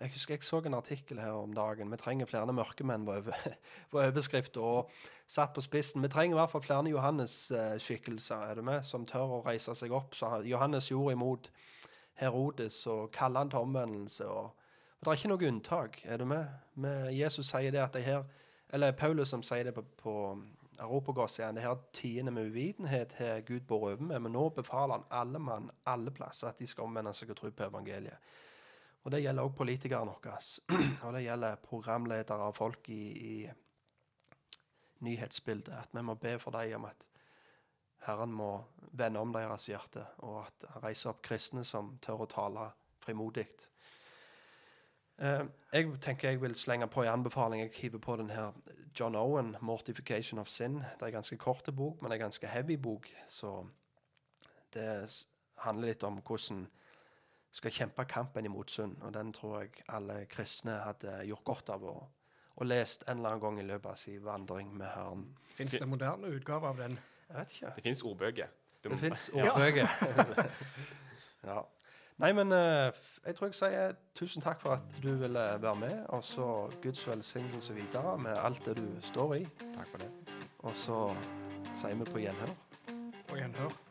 Jeg husker jeg så en artikkel her om dagen. Vi trenger flere mørkemenn, var over, [LAUGHS] og satt på spissen. Vi trenger i hvert fall flere Johannes-skikkelser, er du med, som tør å reise seg opp. Så Johannes gjorde imot Herodes og kalle han til omvendelse. Og, det er ikke noe unntak, er du med? Jesus sier det at de her Eller Paulus som sier det på, på Aropagos igjen. Det her tiende med uvitenhet har Gud båret over med, men nå befaler han alle mann, alle plasser, at de skal omvende seg og tro på evangeliet. Og Det gjelder også politikerne våre. [CLEARS THROAT] Og det gjelder programledere og folk i, i nyhetsbildet. At vi må be for dem om at Herren må vende om deres hjerte, og at han reiser opp kristne som tør å tale frimodig. Eh, jeg tenker jeg vil slenge på en anbefaling. Jeg hiver på den her John Owen, 'Mortification of Sin'. Det er en ganske kort bok, men det en ganske heavy bok. Så det handler litt om hvordan skal kjempe kampen imot synd. Og den tror jeg alle kristne hadde gjort godt av å, å lest en eller annen gang i løpet av sin vandring med Herren. Fins det moderne utgaver av den? Jeg vet ikke. Det fins ordbøker. Det fins Ja. ordbøker. [LAUGHS] ja. Nei, men eh, jeg tror jeg sier tusen takk for at du ville være med. Og så Guds velsignelse videre med alt det du står i. Takk for det. Og så sier vi på gjenhør. På gjenhør.